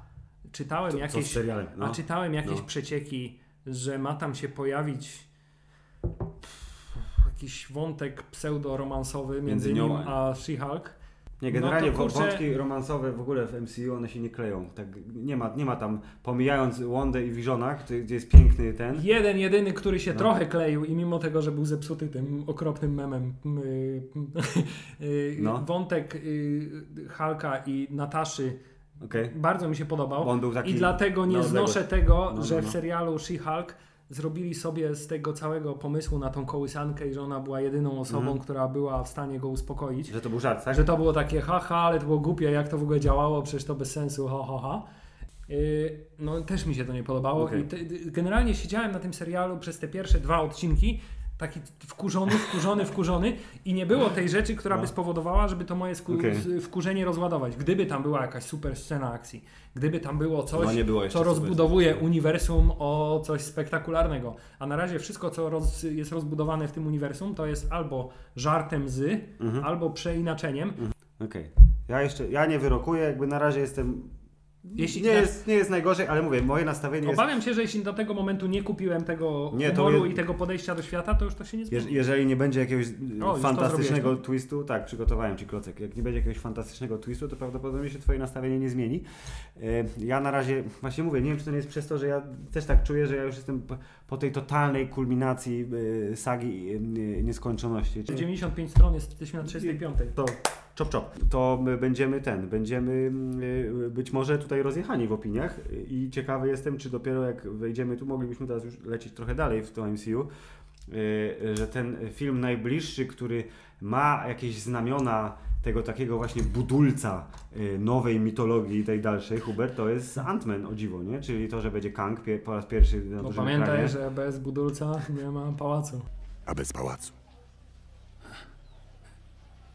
czytałem z jakieś, serialem? No. a czytałem jakieś No. przecieki, że ma tam się pojawić jakiś wątek pseudo-romansowy między, Między nią nim a- She-Hulk. Nie, generalnie No kurczę- wątki romansowe w ogóle w MCU one się nie kleją. Tak, nie, ma, nie ma tam, pomijając Wondę i Visiona, gdzie jest piękny ten. Jeden, jedyny, który się No. trochę kleił i mimo tego, że był zepsuty tym okropnym memem, y, y, No. wątek y, Hulka i Nataszy Okej. bardzo mi się podobał. Taki I dlatego nie znoszę tego, No, że no, w no. serialu She-Hulk zrobili sobie z tego całego pomysłu na tą kołysankę i że ona była jedyną osobą, Mhm. która była w stanie go uspokoić. Że to był żart, tak? Że to było takie haha, ale to było głupie, jak to w ogóle działało, przecież to bez sensu, ha ha ha. Yy, No też mi się to nie podobało Okej. i te, generalnie siedziałem na tym serialu przez te pierwsze dwa odcinki taki wkurzony, wkurzony, wkurzony i nie było tej rzeczy, która No. by spowodowała, żeby to moje z- wkurzenie rozładować. Gdyby tam była jakaś super scena akcji, gdyby tam było coś, No było co rozbudowuje uniwersum o coś spektakularnego. A na razie wszystko, co roz, jest rozbudowane w tym uniwersum, to jest albo żartem z, Mhm. albo przeinaczeniem. Okej. Ja jeszcze, ja nie wyrokuję, jakby na razie jestem... Jeśli nie, na- jest, nie jest najgorzej, ale mówię, moje nastawienie jest... Obawiam się, że jeśli do tego momentu nie kupiłem tego Nie, humoru je- i tego podejścia do świata, to już to się nie zmieni. Jeż, jeżeli nie będzie jakiegoś O, y, to fantastycznego zrobiłeś, twistu, tak, przygotowałem Ci klocek. Jak nie będzie jakiegoś fantastycznego twistu, to prawdopodobnie się Twoje nastawienie nie zmieni. Y, Ja na razie, właśnie mówię, nie wiem, czy to nie jest przez to, że ja też tak czuję, że ja już jestem po, tej totalnej kulminacji y, sagi nieskończoności. 95 stron jest, jesteśmy na 35. To czop czop. To my będziemy ten, będziemy y, być może tutaj rozjechani w opiniach i ciekawy jestem, czy dopiero jak wejdziemy tu, moglibyśmy teraz już lecieć trochę dalej w to MCU, y, że ten film najbliższy, który ma jakieś znamiona tego takiego właśnie budulca y, nowej mitologii tej dalszej, Hubert, to jest Ant-Man, o dziwo, nie? Czyli to, że będzie Kang po raz pierwszy na Bo dużym pamiętaj, ekranie. że bez budulca nie ma pałacu. A bez pałacu.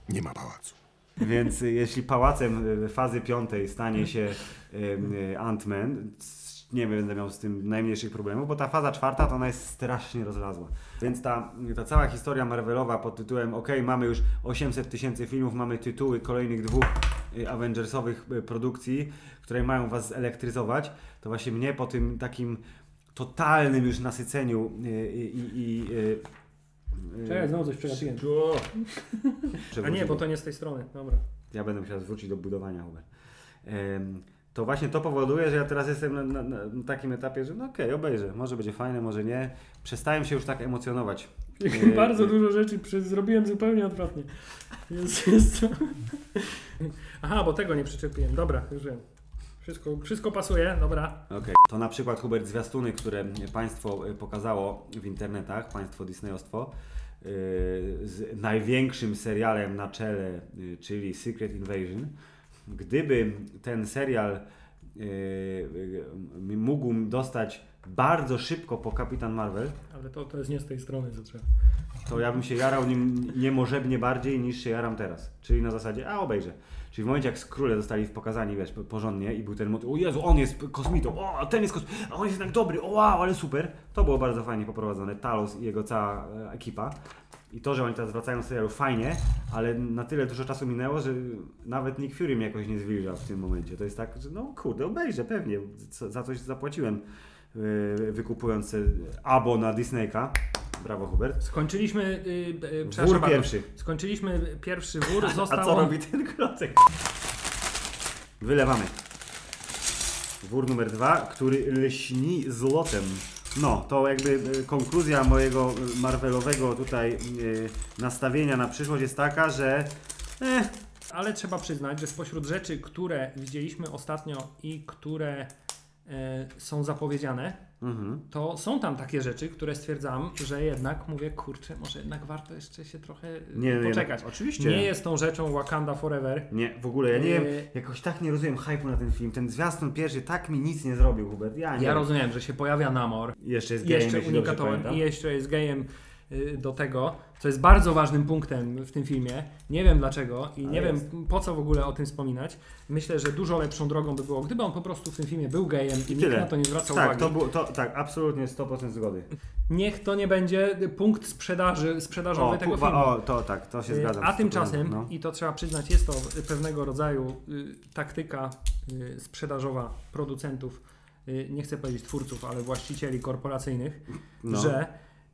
Nie ma pałacu. Więc y, jeśli pałacem y, fazy piątej stanie się y, y, Ant-Man, nie będę miał z tym najmniejszych problemów, bo ta faza czwarta to ona jest strasznie rozlazła. Więc ta, ta cała historia Marvelowa pod tytułem OK, mamy już 800 tysięcy filmów, mamy tytuły kolejnych dwóch y, Avengersowych y, produkcji, które mają was zelektryzować, to właśnie mnie po tym takim totalnym już nasyceniu y, i... i, i y, y, Czekaj, znowu coś przegapiłem. A nie, bo to nie z tej strony. Dobra. Ja będę musiał zwrócić do budowania Hubert. To właśnie to powoduje, że ja teraz jestem na, na, na takim etapie, że no okej, obejrzę. Może będzie fajne, może nie. Przestałem się już tak emocjonować Bardzo dużo rzeczy zrobiłem zupełnie odwrotnie. Jest, jest to... Aha, bo tego nie przyczepiłem. Dobra, już wiem. Wszystko, wszystko pasuje, dobra. Okej. To na przykład Hubert zwiastuny, które państwo y, pokazało w internetach, państwo Disneyostwo, y, z największym serialem na czele, y, czyli Secret Invasion. Gdyby ten serial mógł dostać bardzo szybko po Kapitan Marvel, Ale to, to jest nie z tej strony, co trzeba. to ja bym się jarał nim niemożebnie bardziej niż się jaram teraz. Czyli na zasadzie, a obejrzę. Czyli w momencie jak króle zostali pokazani, wiesz, porządnie i był ten motyw, o Jezu, on jest kosmitą, o, ten jest kosmitą, a on jest jednak dobry, o wow, ale super. To było bardzo fajnie poprowadzone, Talos i jego cała e, ekipa. I to, że oni teraz wracają do serialu, fajnie, ale na tyle dużo czasu minęło, że nawet Nick Fury mnie jakoś nie zwilżał w tym momencie. To jest tak, że no kurde, obejrzę pewnie, za coś zapłaciłem wykupując sobie abo na Disneyka. Brawo Hubert. Skończyliśmy. Yy, yy, Wór przepraszam bardzo. pierwszy. Skończyliśmy pierwszy wór. Został A co on- robi ten klocek? Wylewamy. Wór numer dwa, który lśni złotem. No, to jakby y, konkluzja mojego y, Marvelowego tutaj y, nastawienia na przyszłość jest taka, że eh, Ale trzeba przyznać, że spośród rzeczy, które widzieliśmy ostatnio i które są zapowiedziane, mhm. to są tam takie rzeczy, które stwierdzam, że jednak mówię, kurczę, może jednak warto jeszcze się trochę e, Nie, nie, poczekać. no, oczywiście. Nie jest tą rzeczą Wakanda Forever. nie, w ogóle ja nie wiem, Y- jakoś tak nie rozumiem hype'u na ten film. Ten zwiastun pierwszy tak mi nic nie zrobił, Hubert. Ja nie Ja rozumiem, że się pojawia Namor. Jeszcze jest gejem, Jeszcze pamiętam. i jeszcze jest gejem do tego, co jest bardzo ważnym punktem w tym filmie. Nie wiem dlaczego i nie wiem po co w ogóle o tym wspominać. Myślę, że dużo lepszą drogą by było, gdyby on po prostu w tym filmie był gejem i, nikt Tyle. na to nie zwracał tak, uwagi. to było, to, tak, absolutnie 100% zgody. Niech to nie będzie punkt sprzedaży, sprzedażowy O, tego filmu. o, to tak, to się Y, zgadzam. A 100%, tymczasem, no. i to trzeba przyznać, jest to pewnego rodzaju y, taktyka y, sprzedażowa producentów, y, nie chcę powiedzieć twórców, ale właścicieli korporacyjnych, No. że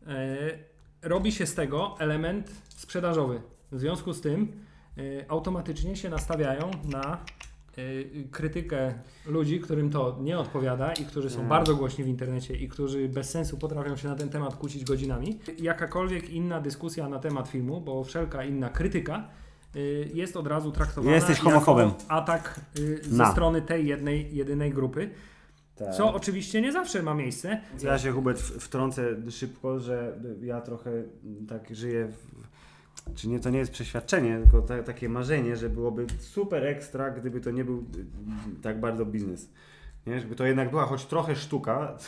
y, robi się z tego element sprzedażowy. W związku z tym y, automatycznie się nastawiają na y, krytykę ludzi, którym to nie odpowiada i którzy są Nie. bardzo głośni w internecie i którzy bez sensu potrafią się na ten temat kłócić godzinami. Jakakolwiek inna dyskusja na temat filmu, bo wszelka inna krytyka y, jest od razu traktowana Jesteś jako homofobem. atak y, ze Na. strony tej jednej, jedynej grupy, Tak. co oczywiście nie zawsze ma miejsce. Ja się Hubert wtrącę szybko, że ja trochę mm, tak żyję, w, czy nie, to nie jest przeświadczenie, tylko ta, takie marzenie, że byłoby super ekstra, gdyby to nie był y, tak bardzo biznes. Nie? Żeby to jednak była choć trochę sztuka,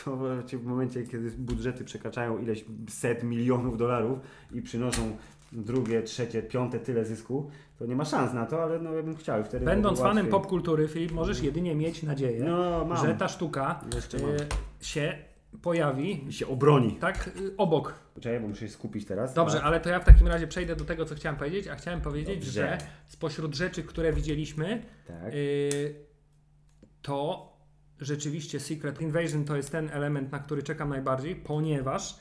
co w momencie, kiedy budżety przekraczają ileś set milionów dolarów i przynoszą drugie, trzecie, piąte tyle zysku, to nie ma szans na to, ale no ja bym chciał wtedy Będąc fanem łatwiej. popkultury, Filip, możesz jedynie mieć nadzieję, no, że ta sztuka y, się pojawi I się obroni. tak y, obok. Poczekaj, bo muszę się skupić teraz. Dobrze, tak? ale to ja w takim razie przejdę do tego, co chciałem powiedzieć, a chciałem powiedzieć, Dobrze. że spośród rzeczy, które widzieliśmy, Tak. y, to rzeczywiście Secret Invasion to jest ten element, na który czekam najbardziej, ponieważ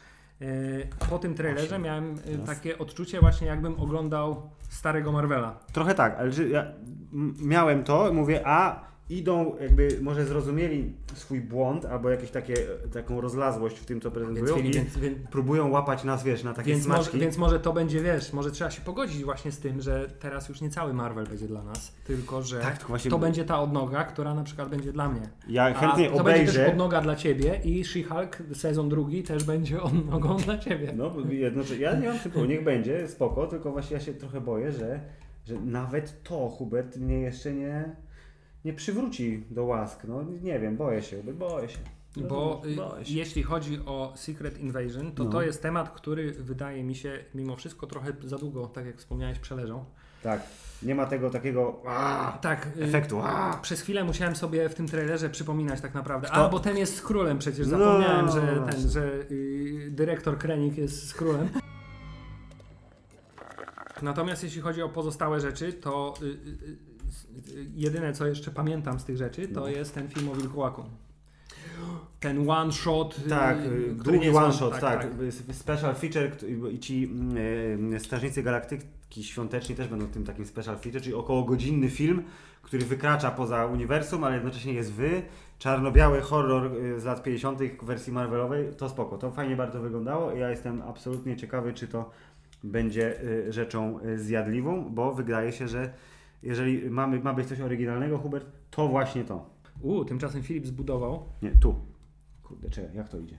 po tym trailerze miałem y, takie odczucie właśnie jakbym oglądał starego Marvela. Trochę tak, ale ja miałem to, mówię, a idą jakby może zrozumieli swój błąd albo jakieś takie, taką rozlazłość w tym, co Więc, prezentują Filip, i więc, więc, próbują łapać nas, wiesz, na takie więc, może, smaczki. więc może to będzie, wiesz, może trzeba się pogodzić właśnie z tym, że teraz już nie cały Marvel będzie dla nas, tylko że Tak, właśnie- to będzie ta odnoga, która na przykład będzie dla mnie. Ja chętnie A to będzie też obejrzę. odnoga dla ciebie i She-Hulk sezon drugi też będzie odnogą dla ciebie. No, jednocześnie, ja nie mam typu, niech będzie, spoko, tylko właśnie ja się trochę boję, że, że nawet to Hubert mnie jeszcze nie, nie przywróci do łask. No nie wiem, boję się, boję się. Bo y, boję się. jeśli chodzi o Secret Invasion, to No. to jest temat, który wydaje mi się mimo wszystko trochę za długo, tak jak wspomniałeś, przeleżał. Tak, nie ma tego takiego aaa, Tak, y, efektu. aaa. Przez chwilę musiałem sobie w tym trailerze przypominać tak naprawdę. Kto- A, bo ten jest z królem przecież. No, Zapomniałem, że właśnie. ten, że y, dyrektor Krenik jest z królem. Natomiast jeśli chodzi o pozostałe rzeczy, to y, y, y, jedyne co jeszcze pamiętam z tych rzeczy, to No. jest ten film o Wilkołaku. Ten one shot. y, Tak, który y, one shot, tak. tak. y, Special feature i ci mm, y, Strażnicy Galaktyki taki świąteczny też będą tym takim special feature, czyli około godzinny film, który wykracza poza uniwersum, ale jednocześnie jest wy. Czarno-biały horror z lat 50. w wersji Marvelowej, to spoko. To fajnie bardzo wyglądało ja jestem absolutnie ciekawy, czy to będzie rzeczą zjadliwą, bo wydaje się, że jeżeli mamy, ma być coś oryginalnego, Hubert, to właśnie to. U, tymczasem Filip zbudował. Nie, tu. Kurde, czekaj, jak to idzie?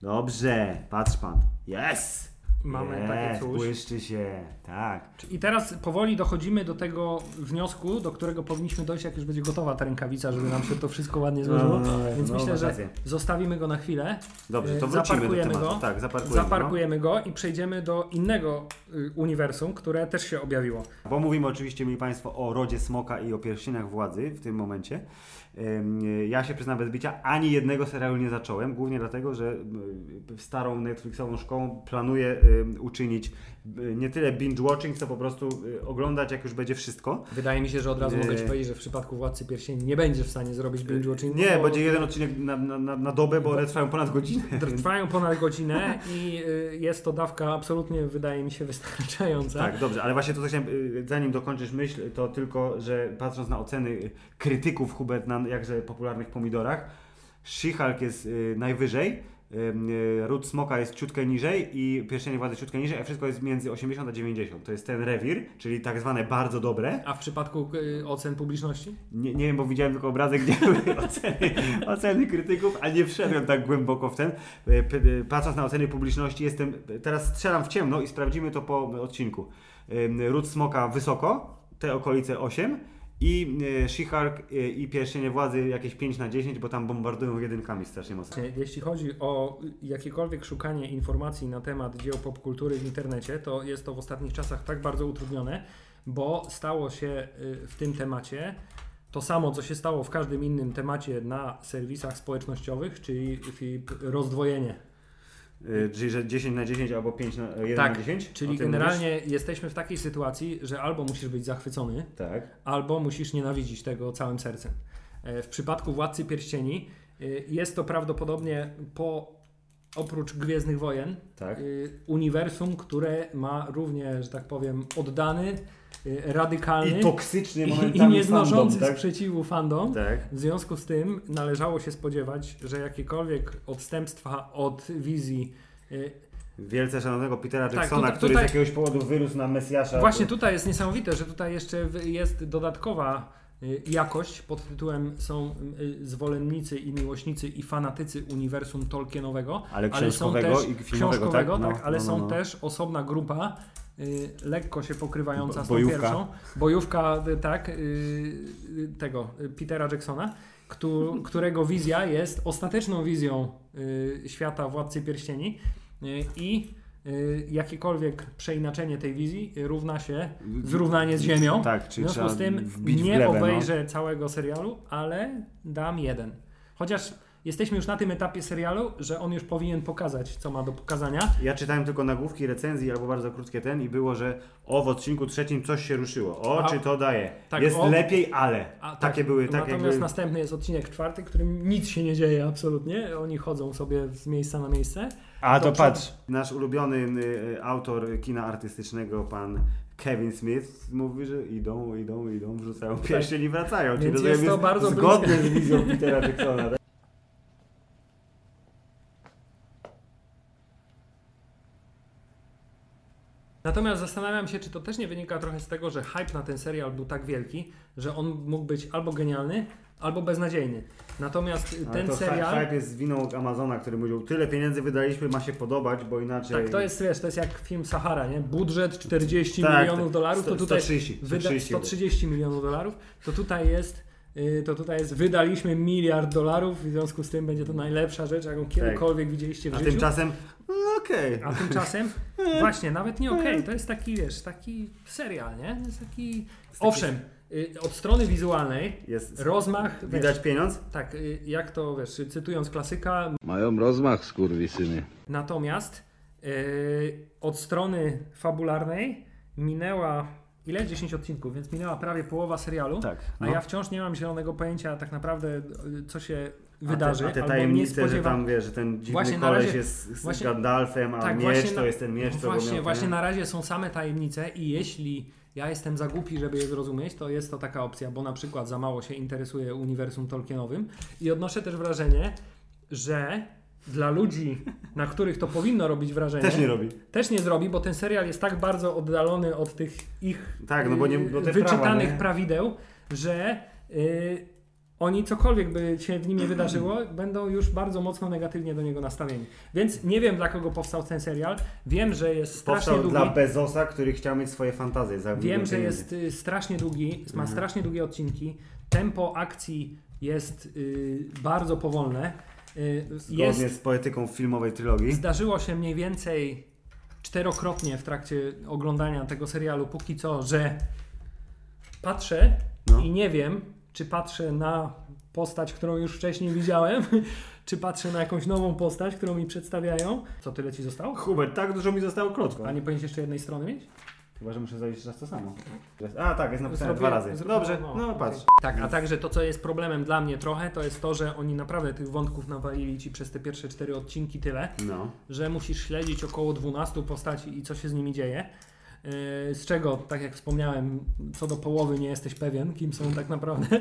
Dobrze, patrz pan. Yes! Mamy yes, takie coś. błyszczy się, tak. I teraz powoli dochodzimy do tego wniosku, do którego powinniśmy dojść, jak już będzie gotowa ta rękawica, żeby nam się to wszystko ładnie złożyło. No, Więc no, myślę, masz że zostawimy go na chwilę. Dobrze, to E, wrócimy do zaparkujemy tematu. go. Tak, zaparkujemy, Zaparkujemy go i przejdziemy do innego y, uniwersum, które też się objawiło. Bo mówimy oczywiście, mieli Państwo, o rodzie smoka i o pierścieniach władzy w tym momencie. Ja się przyznam bez bicia, ani jednego serialu nie zacząłem, głównie dlatego, że starą Netflixową szkołą planuję uczynić nie tyle binge-watching, co po prostu y, oglądać, jak już będzie wszystko. Wydaje mi się, że od razu Nie. mogę Ci powiedzieć, że w przypadku Władcy Pierścieni nie będziesz w stanie zrobić binge watchingu. Nie, bo będzie jeden odcinek na, na, na, na dobę, bo one trwają ponad godzinę. Trwają ponad godzinę i y, jest to dawka absolutnie, wydaje mi się, wystarczająca. Tak, dobrze, ale właśnie to, co chciałem, y, zanim dokończysz myśl, to tylko, że patrząc na oceny y, krytyków Hubert na jakże popularnych pomidorach, She-Hulk jest y, najwyżej, y, y, Ród Smoka jest ciutkę niżej i Pierścienie Władzy ciutkę niżej, a wszystko jest między 80 a 90. To jest ten rewir, czyli tak zwane bardzo dobre. A w przypadku y, ocen publiczności? Nie, nie wiem, bo widziałem tylko obrazek, gdzie były oceny, oceny krytyków, a nie wszedłem tak głęboko w ten. E, Patrząc na oceny publiczności, jestem. Teraz strzelam w ciemno i sprawdzimy to po odcinku. Ród Smoka wysoko, te okolice 8 i e, e, i Pierścienie Władzy jakieś 5 na 10, bo tam bombardują jedynkami strasznie mocno. Jeśli chodzi o jakiekolwiek szukanie informacji na temat dzieł popkultury w internecie, to jest to w ostatnich czasach tak bardzo utrudnione, bo stało się y, w tym temacie to samo, co się stało w każdym innym temacie na serwisach społecznościowych, czyli rozdwojenie. E, Czyli, że 10 na 10 albo 5 na 1 tak, na 10? O czyli generalnie jesteśmy w takiej sytuacji, że albo musisz być zachwycony, mówisz? Tak. albo musisz nienawidzić tego całym sercem. E, W przypadku Władcy Pierścieni y, jest to prawdopodobnie po oprócz Gwiezdnych Wojen Tak. y, uniwersum, które ma równie, że tak powiem, oddany, y, radykalny I toksyczny momentami i nieznoszący fandom, tak? sprzeciwu fandom. Tak. W związku z tym należało się spodziewać, że jakiekolwiek odstępstwa od wizji y, Wielce szanownego Petera Tak, Jacksona, tutaj- który tutaj- z jakiegoś powodu wyrósł na Mesjasza. Właśnie tutaj jest niesamowite, że tutaj jeszcze jest dodatkowa y, jakość pod tytułem są y, zwolennicy i miłośnicy i fanatycy uniwersum Tolkienowego, Ale są książkowego też, i filmowego, książkowego, tak? No, tak, ale no, no, są no. też osobna grupa y, lekko się pokrywająca z tą bojówka. pierwszą. Bojówka, y, tak, y, y, tego, y, Petera Jacksona, któ- którego wizja jest ostateczną wizją y, świata Władcy Pierścieni y, i y, jakiekolwiek przeinaczenie tej wizji równa się zrównanie z ziemią. Tak, W czyli związku trzeba z tym w nie glebę, no. obejrzę całego serialu, ale dam jeden. Chociaż jesteśmy już na tym etapie serialu, że on już powinien pokazać, co ma do pokazania. Ja czytałem tylko nagłówki recenzji albo bardzo krótkie ten i było, że o w odcinku trzecim coś się ruszyło. O, A- czy to daje. tak, Jest o- lepiej, ale. A, tak, takie były, takie Natomiast były. następny jest odcinek czwarty, w którym nic się nie dzieje absolutnie. Oni chodzą sobie z miejsca na miejsce. A to przodu. patrz, nasz ulubiony y, autor kina artystycznego, pan Kevin Smith mówi, że idą, idą, idą, wrzucają pierścień i wracają. Czyli Więc rozumiem, jest to bardzo zgodnie bliskie. z wizją Petera Jacksona. tak? Natomiast zastanawiam się, czy to też nie wynika trochę z tego, że hype na ten serial był tak wielki, że on mógł być albo genialny, albo beznadziejny. Natomiast Ale ten to serial. hype jest winą Amazona, który mówił, tyle pieniędzy wydaliśmy, ma się podobać, bo inaczej... Tak, to jest, wiesz, to jest jak film Sahara, nie? Budżet 40 Tak, milionów tak. dolarów, to tutaj 130, wyda- 130. 130 milionów dolarów, to tutaj jest y, to tutaj jest wydaliśmy miliard dolarów, w związku z tym będzie to najlepsza rzecz, jaką kiedykolwiek widzieliście w A życiu. tymczasem, no okej. A tymczasem, właśnie, nawet nie okej, to jest taki, wiesz, taki serial, nie? To jest taki, owszem, y, od strony wizualnej Jest, rozmach, wiesz, widać pieniądz? tak, y, jak to, wiesz, cytując klasyka, Mają rozmach, skurwysyny. Natomiast yy, od strony fabularnej minęła ile? 10 odcinków, więc minęła prawie połowa serialu. Tak. A no. ja wciąż nie mam zielonego pojęcia tak naprawdę, y, co się A wydarzy. te, a te albo nie tajemnice, że tam wiesz, że ten dziwny Właśnie koleś razie- jest z właśnie- Gandalfem, a tak, miecz to jest ten miecz, co Właśnie, miał, właśnie nie? na razie są same tajemnice i jeśli ja jestem za głupi, żeby je zrozumieć, to jest to taka opcja, bo na przykład za mało się interesuje uniwersum Tolkienowym i odnoszę też wrażenie, że dla ludzi, na których to powinno robić wrażenie, Też nie robi. też nie zrobi, bo ten serial jest tak bardzo oddalony od tych ich Tak, no bo nie- bo te wyczytanych prawa, prawideł, że yy, oni cokolwiek by się w nim nie wydarzyło, będą już bardzo mocno negatywnie do niego nastawieni. Więc nie wiem dla kogo powstał ten serial. Wiem, że jest strasznie Powstał długi. dla Bezosa, który chciał mieć swoje fantazje. Za Wiem, że jest y, strasznie długi, ma Mhm. strasznie długie odcinki. Tempo akcji jest y, bardzo powolne. Y, Zgodnie jest, z poetyką filmowej trylogii. zdarzyło się mniej więcej czterokrotnie w trakcie oglądania tego serialu, póki co, że patrzę No. i nie wiem, czy patrzę na postać, którą już wcześniej widziałem, czy patrzę na jakąś nową postać, którą mi przedstawiają. Co tyle ci zostało? Hubert, tak dużo mi zostało klocków. A nie powinieneś jeszcze jednej strony mieć? Chyba, że muszę zrobić raz to samo. A tak, jest napisane Zrobię- dwa razy. Dobrze, no, no, patrz. Tak, a także to, co jest problemem dla mnie trochę, to jest to, że oni naprawdę tych wątków nawalili ci przez te pierwsze cztery odcinki tyle, No. że musisz śledzić około 12 postaci i co się z nimi dzieje. Yy, Z czego, tak jak wspomniałem, co do połowy nie jesteś pewien, kim są tak naprawdę.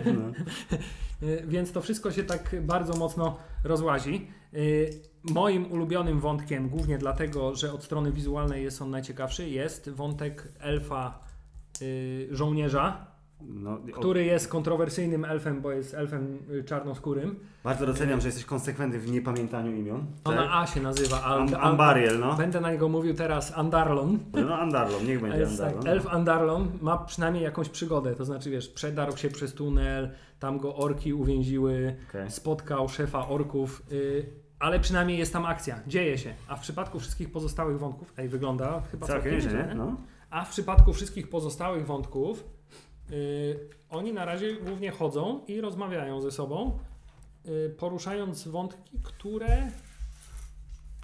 Yy, Więc to wszystko się tak bardzo mocno rozłazi. Yy, Moim ulubionym wątkiem, głównie dlatego, że od strony wizualnej jest on najciekawszy, jest wątek elfa żołnierza, No, który jest kontrowersyjnym elfem, bo jest elfem y, czarnoskórym. Bardzo doceniam, że jesteś konsekwentny w niepamiętaniu imion. On Tak? A się nazywa. Al- Am- Al- Ambariel, no. Będę na niego mówił teraz Andarlon. No Andarlon, niech będzie Jest tak, Andarlon. elf Andarlon ma przynajmniej jakąś przygodę, to znaczy wiesz, przedarł się przez tunel, tam go orki uwięziły, Okej. spotkał szefa orków, y, ale przynajmniej jest tam akcja, dzieje się. A w przypadku wszystkich pozostałych wątków, ej, wygląda chyba Całkiem całkiem nie? No. A w przypadku wszystkich pozostałych wątków, oni na razie głównie chodzą i rozmawiają ze sobą, y, poruszając wątki, które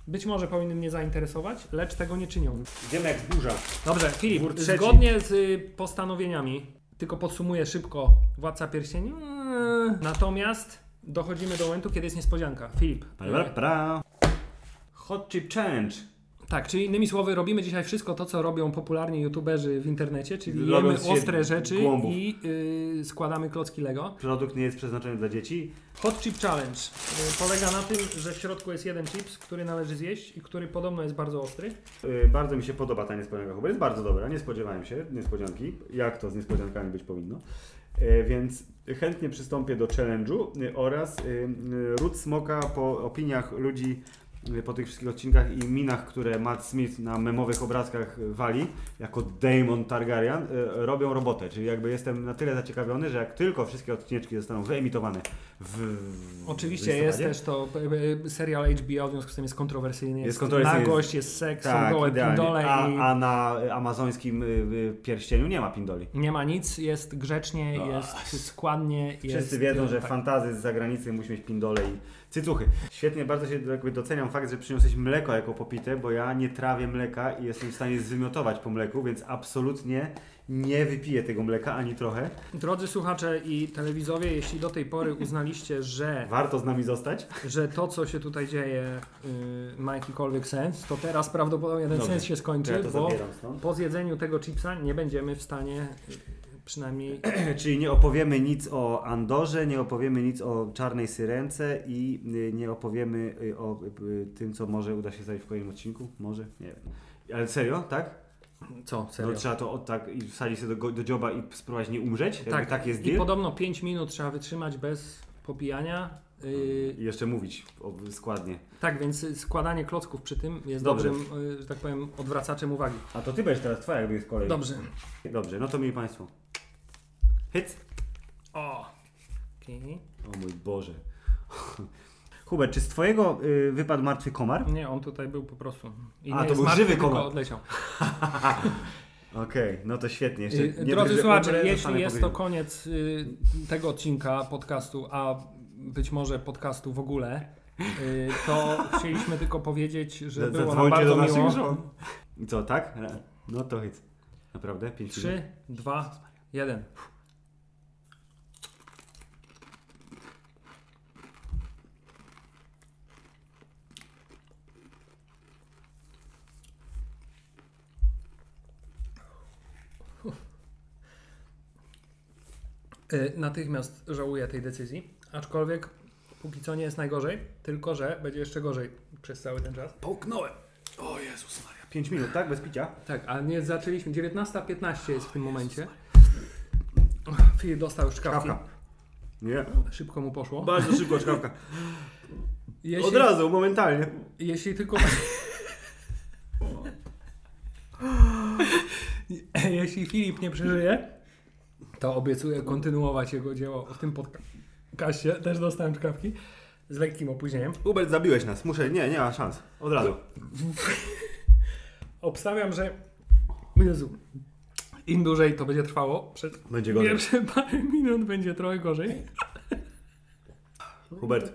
być może powinny mnie zainteresować, lecz tego nie czynią. Idziemy jak burza. Dobrze, Filip, zgodnie z y, postanowieniami, tylko podsumuję szybko Władca Pierścieni. Natomiast dochodzimy do momentu, kiedy jest niespodzianka. Filip. Pra, y, pra. Hot Chip Challenge. Tak, czyli innymi słowy, robimy dzisiaj wszystko to, co robią popularni youtuberzy w internecie, czyli jemy ostre rzeczy głąbów. i y, składamy klocki Lego. Produkt nie jest przeznaczony dla dzieci. Hot Chip Challenge y, polega na tym, że w środku jest jeden chips, który należy zjeść i który podobno jest bardzo ostry. Yy, bardzo mi się podoba ta niespodzianka. Hubert jest bardzo dobra. Nie spodziewałem się niespodzianki. Jak to z niespodziankami być powinno. Yy, więc chętnie przystąpię do challenge'u yy, oraz yy, yy, Ród Smoka po opiniach ludzi yy, po tych wszystkich odcinkach i minach, które Matt Smith na memowych obrazkach wali, jako Daemon Targaryen, yy, robią robotę. Czyli jakby jestem na tyle zaciekawiony, że jak tylko wszystkie odcineczki zostaną wyemitowane w Oczywiście w jest też to y, y, serial HBO, w związku z tym jest kontrowersyjny. Jest, Jest kontrowersyjny. nagość, jest seks, są Tak, gołe idealnie. pindole a, i a na amazońskim y, y, pierścieniu nie ma pindoli. nie ma nic, jest grzecznie, No. jest składnie. Wszyscy jest, wiedzą, y, że tak. fantazy z zagranicy musi mieć pindole i cycuchy. Świetnie, bardzo się jakby doceniam fakt, że przyniosłeś mleko jako popite, bo ja nie trawię mleka i jestem w stanie zwymiotować po mleku, więc absolutnie nie wypiję tego mleka ani trochę. Drodzy słuchacze i telewizowie, jeśli do tej pory uznaliście, że, Warto z nami zostać. że to, co się tutaj dzieje, y, ma jakikolwiek sens, to teraz prawdopodobnie ten Dobrze. sens się skończy, Ja bo po zjedzeniu tego chipsa nie będziemy w stanie przynajmniej Czyli nie opowiemy nic o Andorze, nie opowiemy nic o Czarnej Syrence i y, nie opowiemy y, o y, tym, co może uda się zrobić w kolejnym odcinku. Może? Nie wiem. Ale serio, tak? Co, No, serio? trzeba to od, tak i wsadzić się do, do dzioba i spróbować nie umrzeć? Tak, tak jest i deal? podobno 5 minut trzeba wytrzymać bez popijania. Y, I jeszcze mówić o, składnie. tak, więc składanie klocków przy tym jest Dobrze. dobrym, że tak powiem, odwracaczem uwagi. A to ty będziesz teraz twoja jakby jest kolej. Dobrze. Dobrze, no to mieli Państwo. Hit. O! Okej. O mój Boże. Hubert, czy z twojego y, wypadł martwy komar? Nie, on tutaj był po prostu. I A, to był martwy, żywy komar. odleciał. Okej, no to świetnie. Jeszcze Y, nie Drodzy słuchacze, jeśli jest to koniec y, tego odcinka podcastu, a być może podcastu w ogóle, y, to chcieliśmy tylko powiedzieć, że było nam bardzo do naszych miło. żon. Co, tak? No to hit. Naprawdę? 5 minut? 3, 2, 1. Natychmiast żałuję tej decyzji, aczkolwiek póki co nie jest najgorzej, tylko że będzie jeszcze gorzej przez cały ten czas. Połknąłem. O Jezus Maria. 5 minut, tak? Bez picia? Tak, a nie zaczęliśmy. 19.15 jest w tym momencie. Filip dostał już. Kawka. Nie. Szybko mu poszło. Bardzo szybko czkawka. Jeśli, Od razu, momentalnie. jeśli tylko. jeśli Filip nie przeżyje, to obiecuję kontynuować jego dzieło w tym podcaście. Też dostałem czkawki z lekkim opóźnieniem. Hubert, zabiłeś nas. Muszę, nie, nie ma szans. Od razu. Obstawiam, że. Jezu. Im dłużej to będzie trwało, przez Będzie gorzej. pierwsze parę minut będzie trochę gorzej. Hubert.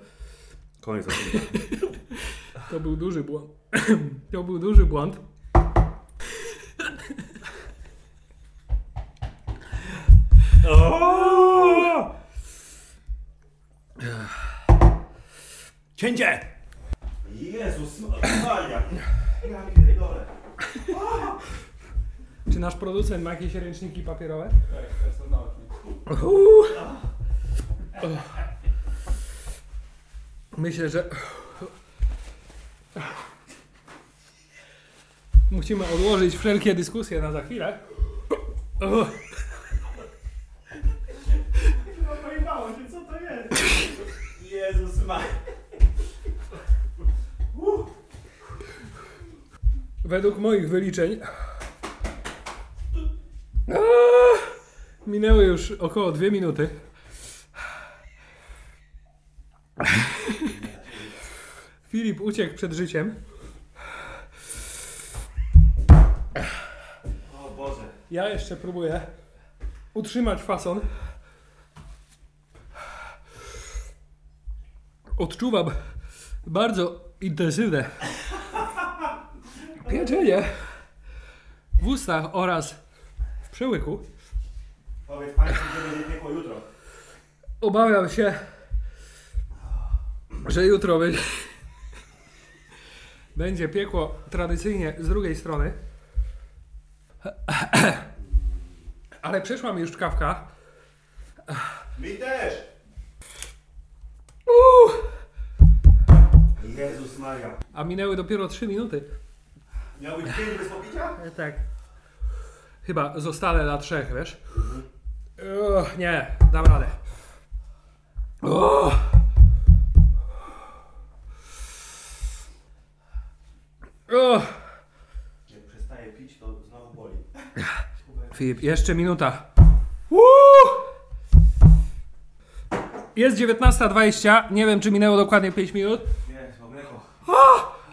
Koniec. To był duży błąd. To był duży błąd. Cięcie! Jezus Maria. Ja pierdolę. Czy nasz producent ma jakieś ręczniki papierowe? Tak, Myślę, że musimy odłożyć wszelkie dyskusje na za chwilę. Maria. Według moich wyliczeń minęły już około dwie minuty. Filip uciekł przed życiem. O Boże. Ja jeszcze próbuję utrzymać fason. Odczuwam bardzo intensywne pieczenie w ustach oraz w przełyku. Powiedz Państwu, że będzie piekło jutro. Obawiam się, że jutro będzie, będzie piekło tradycyjnie z drugiej strony. Ale przeszła mi już czkawka. Mi też. Jezus Maria. a minęły dopiero 3 minuty. Miał być pięć bez popicia? Tak. Chyba zostanę na trzech, wiesz? Uch, nie, dam radę. Uch. Uch. Jak przestaje pić, to znowu boli. Filip, jeszcze minuta. Uuu. Jest 19.20. Nie wiem, czy minęło dokładnie 5 minut, Nie,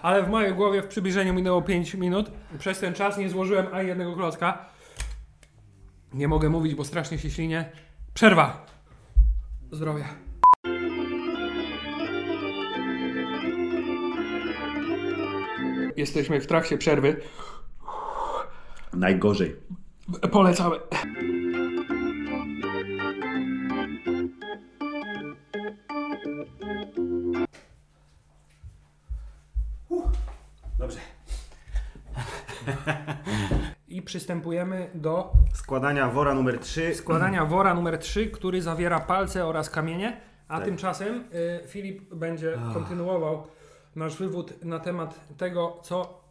ale w mojej głowie w przybliżeniu minęło 5 minut. Przez ten czas nie złożyłem ani jednego klocka. Nie mogę mówić, bo strasznie się ślinię. Przerwa. Zdrowia. Jesteśmy w trakcie przerwy. Najgorzej. Polecamy. Przystępujemy do Składania wora numer 3. składania wora numer 3, który zawiera palce oraz kamienie, a Tak. tymczasem y, Filip będzie kontynuował nasz wywód na temat tego, co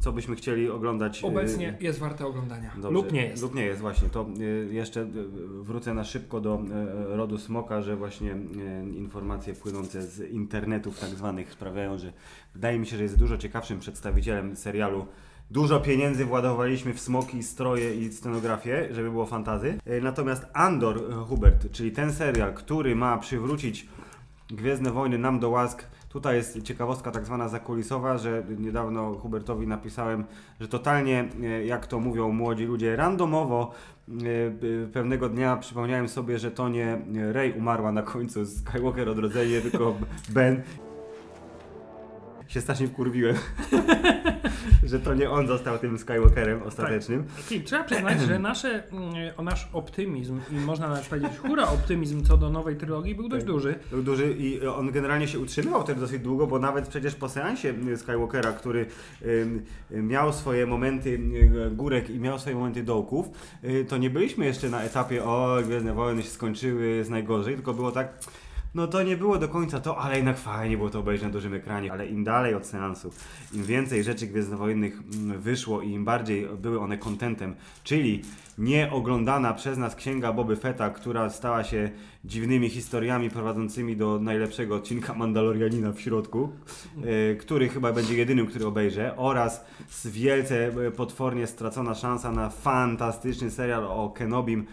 Co byśmy chcieli oglądać. y, obecnie jest warte oglądania. Dobrze. Lub nie jest. Lub nie jest, właśnie. To y, jeszcze y, wrócę na szybko do rodu smoka, że właśnie informacje płynące z internetów tak zwanych sprawiają, że wydaje mi się, że jest dużo ciekawszym przedstawicielem serialu. Dużo pieniędzy władowaliśmy w smoki, stroje i scenografię, żeby było fantazy. Y, Natomiast Andor y, Hubert, czyli ten serial, który ma przywrócić Gwiezdne Wojny nam do łask. Tutaj jest ciekawostka tak zwana zakulisowa, że niedawno Hubertowi napisałem, że totalnie, e, jak to mówią młodzi ludzie, randomowo e, e, pewnego dnia przypomniałem sobie, że to nie Rey umarła na końcu Skywalker odrodzenie, tylko Ben. Się strasznie wkurwiłem, że to nie on został tym Skywalkerem ostatecznym. Filip, trzeba przyznać, że nasze, mm, o nasz optymizm i można nawet powiedzieć hura optymizm co do nowej trylogii był dość duży. Był duży i on generalnie się utrzymywał wtedy dosyć długo, bo nawet przecież po seansie Skywalkera, który miał swoje momenty y, górek i miał swoje momenty dołków, y, to nie byliśmy jeszcze na etapie o Gwiezdne Wojny się skończyły, jest najgorzej, tylko było tak no to nie było do końca to, ale jednak fajnie było to obejrzeć na dużym ekranie. Ale im dalej od seansu, im więcej rzeczy gwiezdnowojennych mm, wyszło i im bardziej były one kontentem, czyli nieoglądana przez nas księga Boby Fetta, która stała się dziwnymi historiami prowadzącymi do najlepszego odcinka Mandalorianina w środku, y, który chyba będzie jedynym, który obejrzę, oraz z wielce y, potwornie stracona szansa na fantastyczny serial o Kenobim,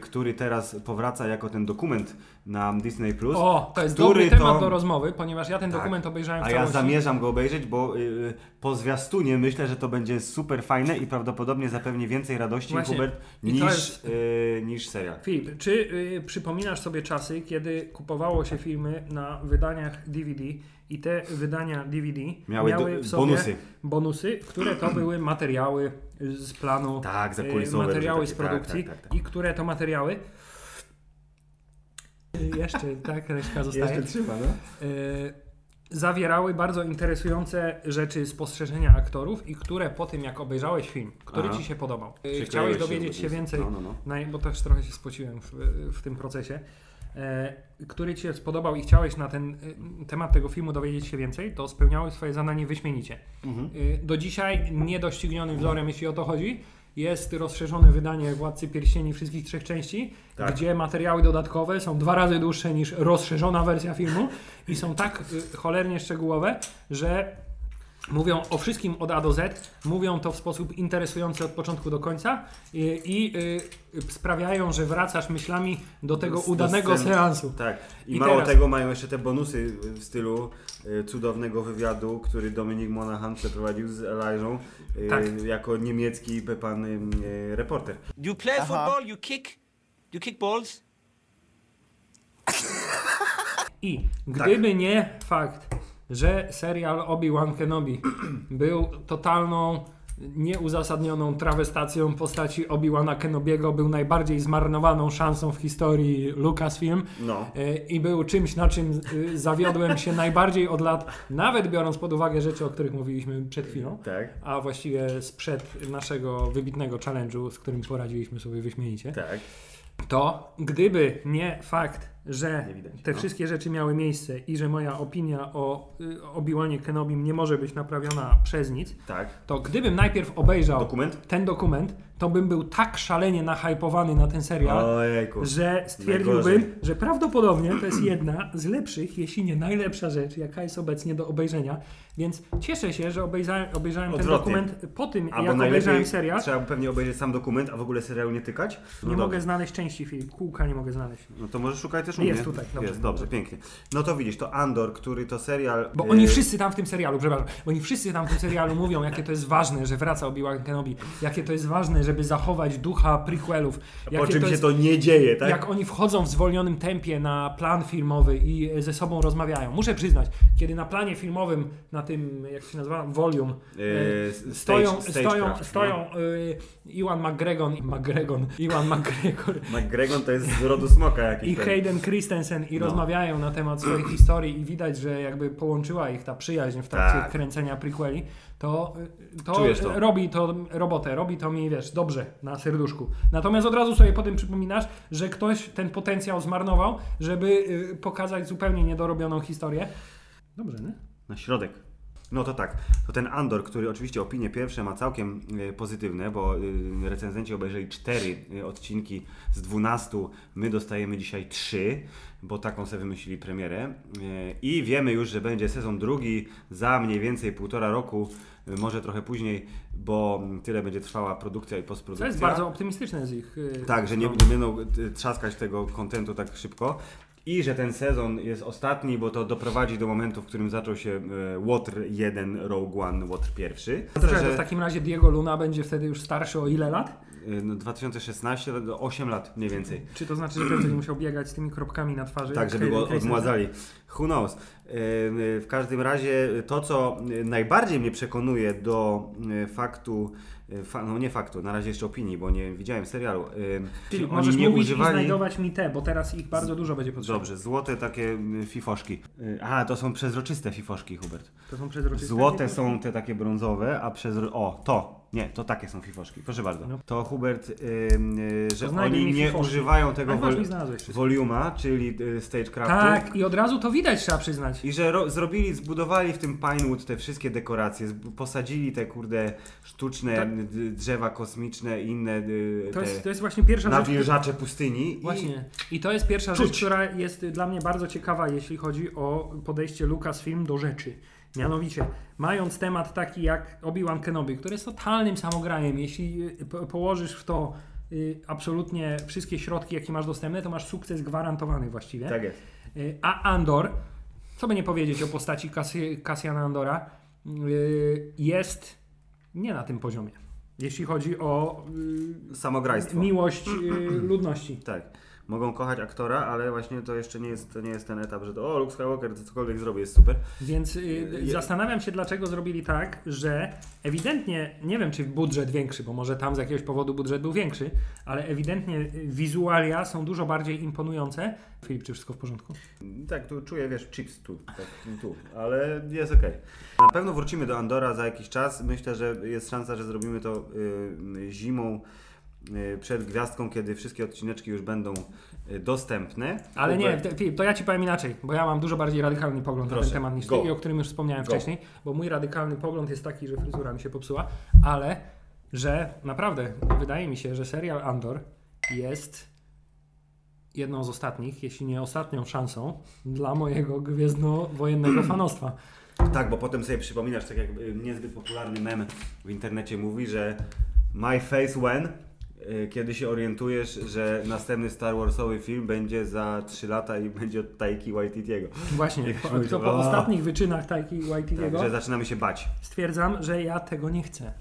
który teraz powraca jako ten dokument na Disney+. Plus, O, to jest który dobry temat to- do rozmowy, ponieważ ja ten Tak. dokument obejrzałem w A ja zamierzam go obejrzeć, bo y, po zwiastunie myślę, że to będzie super fajne i prawdopodobnie zapewni więcej radości, Właśnie. Hubert, niż, jest- y, niż serial. Filip, czy y, przypominasz sobie czasy, kiedy kupowało się filmy na wydaniach DVD i te wydania DVD Miały miały w sobie bonusy. bonusy, które to były materiały z planu, Tak, zakulisowe. materiały różne z takie, produkcji Tak, tak, tak, tak. i które to materiały jeszcze, tak, reszka zostaje. trzyma, no. y, zawierały bardzo interesujące rzeczy, spostrzeżenia aktorów i które po tym jak obejrzałeś film, który Aha. Ci się podobał, y, Przykleiłeś chciałeś dowiedzieć do się więcej, No, no, no. na, bo też trochę się spociłem w, w tym procesie, e, który Ci się spodobał i chciałeś na ten y, temat tego filmu dowiedzieć się więcej, to spełniały swoje zadanie wyśmienicie. Mhm. Y, do dzisiaj niedoścignionym wzorem, jeśli o to chodzi, jest rozszerzone wydanie Władcy Pierścieni wszystkich trzech części, Tak. gdzie materiały dodatkowe są dwa razy dłuższe niż rozszerzona wersja filmu i są tak y, cholernie szczegółowe, że mówią o wszystkim od A do Z, mówią to w sposób interesujący od początku do końca i, i y, sprawiają, że wracasz myślami do tego do udanego scen- seansu. Tak. I, I mało teraz- tego mają jeszcze te bonusy w stylu y, cudownego wywiadu, który Dominik Monaghan przeprowadził z Elijah y, Tak. jako niemiecki pan y, reporter. You play football, you kick, you kick balls. I Tak. gdyby nie fakt, że serial Obi-Wan Kenobi był totalną, nieuzasadnioną trawestacją postaci Obi-Wana Kenobiego, był najbardziej zmarnowaną szansą w historii Lucasfilm No. e, i był czymś, na czym y, zawiodłem się najbardziej od lat, nawet biorąc pod uwagę rzeczy, o których mówiliśmy przed chwilą, Tak, a właściwie sprzed naszego wybitnego challenge'u, z którym poradziliśmy sobie wyśmienicie tak. to gdyby nie fakt, że te no. wszystkie rzeczy miały miejsce i że moja opinia o y, Obi-Wanie Kenobim nie może być naprawiona przez nic, Tak. to gdybym najpierw obejrzał Dokument? ten dokument, to bym był tak szalenie nahypowany na ten serial, Ojejku. że stwierdziłbym, Najgorzej. że prawdopodobnie to jest jedna z lepszych, jeśli nie najlepsza rzecz, jaka jest obecnie do obejrzenia. Więc cieszę się, że obejrzałem, obejrzałem ten dokument po tym, Albo jak obejrzałem serial. trzeba pewnie obejrzeć sam dokument, a w ogóle serialu nie tykać. No Nie dobrze. mogę znaleźć części filmu, kółka nie mogę znaleźć. No to może szukaj też u Jest mnie. tutaj, dobrze. Jest, dobrze, pięknie. No to widzisz, to Andor, który to serial... Bo oni wszyscy tam w tym serialu, przepraszam, oni wszyscy tam w tym serialu mówią, jakie to jest ważne, że wraca Obi-Wan Kenobi, jakie to jest ważne, żeby zachować ducha prequelów, Po czym to się jest, to nie dzieje, tak? jak oni wchodzą w zwolnionym tempie na plan filmowy i e, ze sobą rozmawiają. Muszę przyznać, kiedy na planie filmowym, na tym, jak się nazywa, volume, E, e, stage- stoją, stoją, stagecraft, no. stoją e, Iwan McGregor, McGregor, Iwan McGregor McGregor to jest z rodu smoka jakiś. i. Hayden Christensen i No. rozmawiają na temat swojej historii i widać, że jakby połączyła ich ta przyjaźń w trakcie Tak. kręcenia prequeli, to, to, Czujesz to. robi to robotę, robi to mi, wiesz, dobrze na serduszku. Natomiast od razu sobie potem przypominasz, że ktoś ten potencjał zmarnował, żeby y, pokazać zupełnie niedorobioną historię. Dobrze, nie? Na środek. No to tak, to ten Andor, który oczywiście opinie pierwsze ma całkiem e, pozytywne, bo e, recenzenci obejrzeli 4 odcinki z 12, my dostajemy dzisiaj 3, bo taką sobie wymyślili premierę E, i wiemy już, że będzie sezon drugi za mniej więcej półtora roku, e, może trochę później, bo tyle będzie trwała produkcja i To postprodukcja. jest bardzo optymistyczne z ich Tak, że nie, nie będą trzaskać tego kontentu tak szybko. I że ten sezon jest ostatni, bo to doprowadzi do momentu, w którym zaczął się e, Łotr 1, Rogue One, Łotr pierwszy. Że to w takim razie Diego Luna będzie wtedy już starszy o ile lat? y, no 2016, to do 8 lat mniej więcej. Czy to znaczy, że będzie musiał biegać z tymi kropkami na twarzy? Tak, żeby go odmładzali. Who knows? Y, W każdym razie to, co najbardziej mnie przekonuje do faktu, fa, no nie faktu, na razie jeszcze opinii, bo nie widziałem serialu. y, Czyli oni możesz nie mówić i używali- znajdować mi te, bo teraz ich bardzo dużo będzie potrzebne. Dobrze, złote takie y, fifoszki. Y, A, to są przezroczyste fifoszki, Hubert. To są przezroczyste. Złote są te takie brązowe, a przezro... O, to! Nie, to takie są fifoszki. Proszę bardzo. No. To Hubert, y, y, że znajduj oni mi nie fifoszki. używają tego Ale masz wol- mi znalazłeś wszystko. voluma, czyli y, stagecraftu. Tak, i od razu to widać, trzeba przyznać. I że ro- zrobili, zbudowali w tym Pinewood te wszystkie dekoracje, zb- posadzili te kurde sztuczne Tak. d- drzewa kosmiczne i inne y, To jest, to jest właśnie pierwsza rzecz. nawilżacze pustyni. Właśnie. I to jest pierwsza Czuć. rzecz, która jest dla mnie bardzo ciekawa, jeśli chodzi o podejście Lucasfilm do rzeczy. Mianowicie, mając temat taki jak Obi-Wan Kenobi, który jest totalnym samograniem, jeśli y, po- położysz w to y, absolutnie wszystkie środki, jakie masz dostępne, to masz sukces gwarantowany właściwie. Tak jest. Y, A Andor, co by nie powiedzieć o postaci Cassi- Cassiana Andora, jest nie na tym poziomie. Jeśli chodzi o Samograjstwo. miłość ludności. Tak. Mogą kochać aktora, ale właśnie to jeszcze nie jest, to nie jest ten etap, że to o, Luke Skywalker to cokolwiek zrobi jest super. Więc y, Je- zastanawiam się, dlaczego zrobili tak, że ewidentnie, nie wiem czy budżet większy, bo może tam z jakiegoś powodu budżet był większy, ale ewidentnie y, wizualia są dużo bardziej imponujące. Filip, czy wszystko w porządku? Tak, tu czuję, wiesz, chips tu, tak, tu, ale jest okej. Na pewno wrócimy do Andora za jakiś czas. Myślę, że jest szansa, że zrobimy to y, zimą y, przed gwiazdką, kiedy wszystkie odcineczki już będą y, dostępne. Ale nie, Filip, to ja ci powiem inaczej, bo ja mam dużo bardziej radykalny pogląd na Proszę, ten temat niż ty go. i o którym już wspomniałem Go. wcześniej, bo mój radykalny pogląd jest taki, że fryzura mi się popsuła, ale że naprawdę wydaje mi się, że serial Andor jest jedną z ostatnich, jeśli nie ostatnią szansą dla mojego gwiezdnowojennego fanostwa. Tak, bo potem sobie przypominasz, tak jak y, niezbyt popularny mem w internecie mówi, że my face when, y, kiedy się orientujesz, że następny Star Warsowy film będzie za 3 lata i będzie od Taiki Waititiego. Właśnie, po, to po ostatnich wyczynach Taiki Waititiego Tak, że zaczynamy się bać. stwierdzam, że ja tego nie chcę.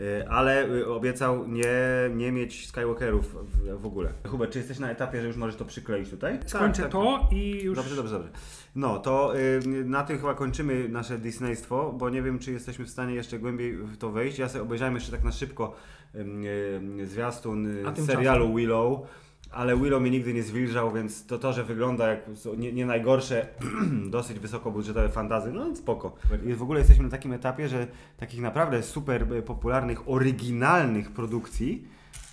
Y, Ale y, obiecał nie, nie mieć Skywalkerów w, w ogóle. Hubert, czy jesteś na etapie, że już możesz to przykleić tutaj? Skończę Tak, tak. to i już... Dobrze, dobrze, dobrze. No, to y, na tym chyba kończymy nasze Disneystwo, bo nie wiem, czy jesteśmy w stanie jeszcze głębiej w to wejść. Ja sobie obejrzałem jeszcze tak na szybko ym, y, zwiastun y, serialu Willow, ale Willow mnie nigdy nie zwilżał, więc to to, że wygląda jak nie, nie najgorsze, dosyć wysokobudżetowe fantazy, no spoko. I w ogóle jesteśmy na takim etapie, że takich naprawdę super y, popularnych, oryginalnych produkcji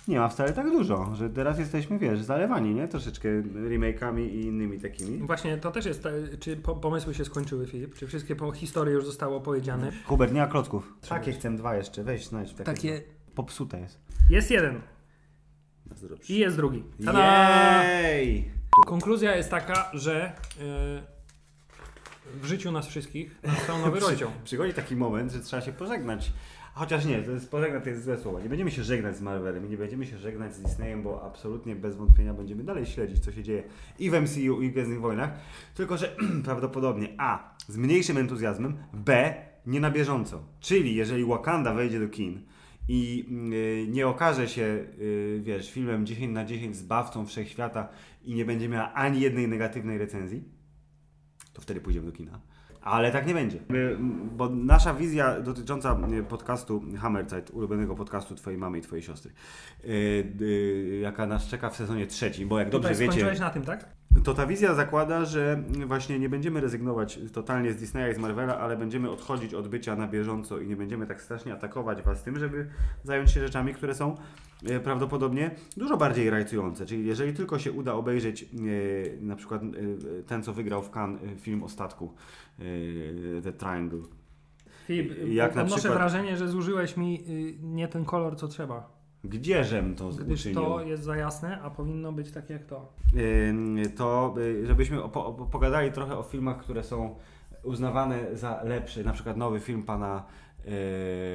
nie ma wcale tak dużo, że teraz jesteśmy, wiesz, zalewani, nie? Troszeczkę remake'ami i innymi takimi. Właśnie, to też jest, e, czy po, pomysły się skończyły, Filip? Czy wszystkie po, historie już zostały opowiedziane? Hubert, nie ma klocków. Takie chcę dwa jeszcze, weź znajdź. Takie, Takie... Popsute jest. Jest jeden Dobrze. i jest drugi. Tada! Jej! Konkluzja jest taka, że e, w życiu nas wszystkich nastał nowy rozdział. Przychodzi taki moment, że trzeba się pożegnać. Chociaż nie, to jest pożegnać to jest złe słowo. Nie będziemy się żegnać z Marvelem i nie będziemy się żegnać z Disneyem, bo absolutnie bez wątpienia będziemy dalej śledzić, co się dzieje i w MCU, i w Gwiezdnych Wojnach. Tylko, że prawdopodobnie A. z mniejszym entuzjazmem, B. nie na bieżąco. Czyli jeżeli Wakanda wejdzie do kin i yy, nie okaże się, yy, wiesz, filmem 10 na 10 zbawcą wszechświata i nie będzie miała ani jednej negatywnej recenzji, to wtedy pójdziemy do kina. Ale tak nie będzie. M, Bo nasza wizja dotycząca y, podcastu Hammerzeit, ulubionego podcastu Twojej mamy i Twojej siostry, jaka nas czeka w sezonie trzecim, bo jak dobrze Tutaj wiecie, skończyłeś na tym, tak? To ta wizja zakłada, że właśnie nie będziemy rezygnować totalnie z Disneya i z Marvela, ale będziemy odchodzić od bycia na bieżąco i nie będziemy tak strasznie atakować Was tym, żeby zająć się rzeczami, które są e, prawdopodobnie dużo bardziej rajcujące. Czyli jeżeli tylko się uda obejrzeć e, na przykład e, ten, co wygrał w Cannes film o statku, The Triangle. Filip, Jak na odnoszę przykład- wrażenie, że zużyłeś mi y, nie ten kolor, co trzeba. Gdzieżem to Gdyż uczynił? to jest za jasne, a powinno być tak jak to. Ym, to y, żebyśmy opo- pogadali trochę o filmach, które są uznawane za lepsze. Na przykład nowy film pana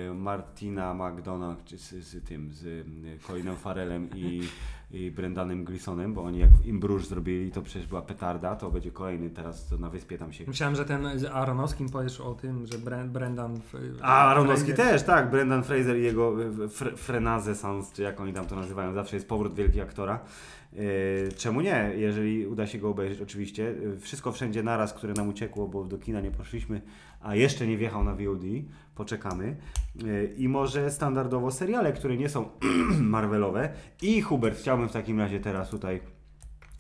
y, Martina McDonagh z, z tym, z Colinem Farelem i i Brendanem Gleesonem, bo oni jak w Imbruż zrobili, to przecież była petarda, to będzie kolejny teraz to na wyspie tam się... Myślałem, że ten z Aronowskim powiesz o tym, że Bre- Brendan... A, Aronowski Fraser- też, tak, Brendan Fraser i jego y, fre, Frenazesans, czy jak oni tam to nazywają, zawsze jest powrót wielkiego aktora. Yy, czemu nie, jeżeli uda się go obejrzeć oczywiście. Yy, Wszystko wszędzie naraz, które nam uciekło, bo do kina nie poszliśmy, a jeszcze nie wjechał na VOD, poczekamy. Yy, I może standardowo seriale, które nie są Marvelowe. I Hubert, chciałbym w takim razie teraz tutaj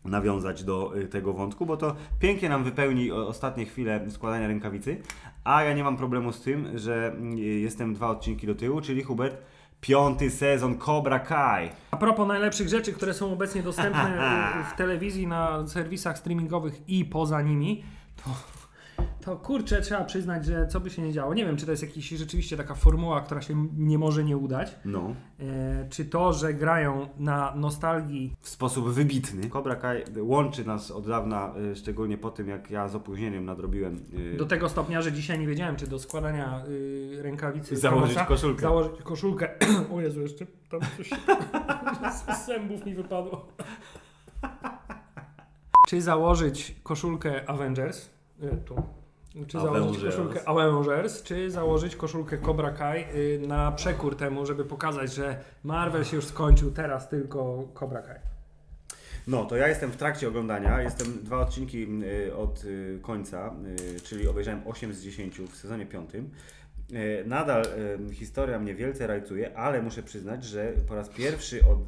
nawiązać do y, tego wątku, bo to pięknie nam wypełni ostatnie chwile składania rękawicy, a ja nie mam problemu z tym, że y, jestem dwa odcinki do tyłu, czyli Hubert, piąty sezon Cobra Kai. A propos najlepszych rzeczy, które są obecnie dostępne w- w telewizji, na serwisach streamingowych i poza nimi, to, to kurczę, trzeba przyznać, że co by się nie działo. Nie wiem, czy to jest jakaś rzeczywiście taka formuła, która się nie może nie udać. No. E, czy to, że grają na nostalgii W sposób wybitny. Cobra Kai łączy nas od dawna, y, szczególnie po tym, jak ja z opóźnieniem nadrobiłem. y, do tego stopnia, że dzisiaj nie wiedziałem, czy do składania y, rękawicy Założyć koszulkę. Założyć koszulkę. o Jezu, jeszcze tam coś z zębów mi wypadło. czy założyć koszulkę Avengers? Tu. Czy założyć koszulkę Avengers, czy założyć koszulkę Cobra Kai y, na przekór temu, żeby pokazać, że Marvel się już skończył, teraz tylko Cobra Kai. No, to ja jestem w trakcie oglądania. Jestem dwa odcinki y, od y, końca, czyli obejrzałem 8 z 10 w sezonie 5. Y, Nadal historia mnie wielce rajcuje, ale muszę przyznać, że po raz pierwszy od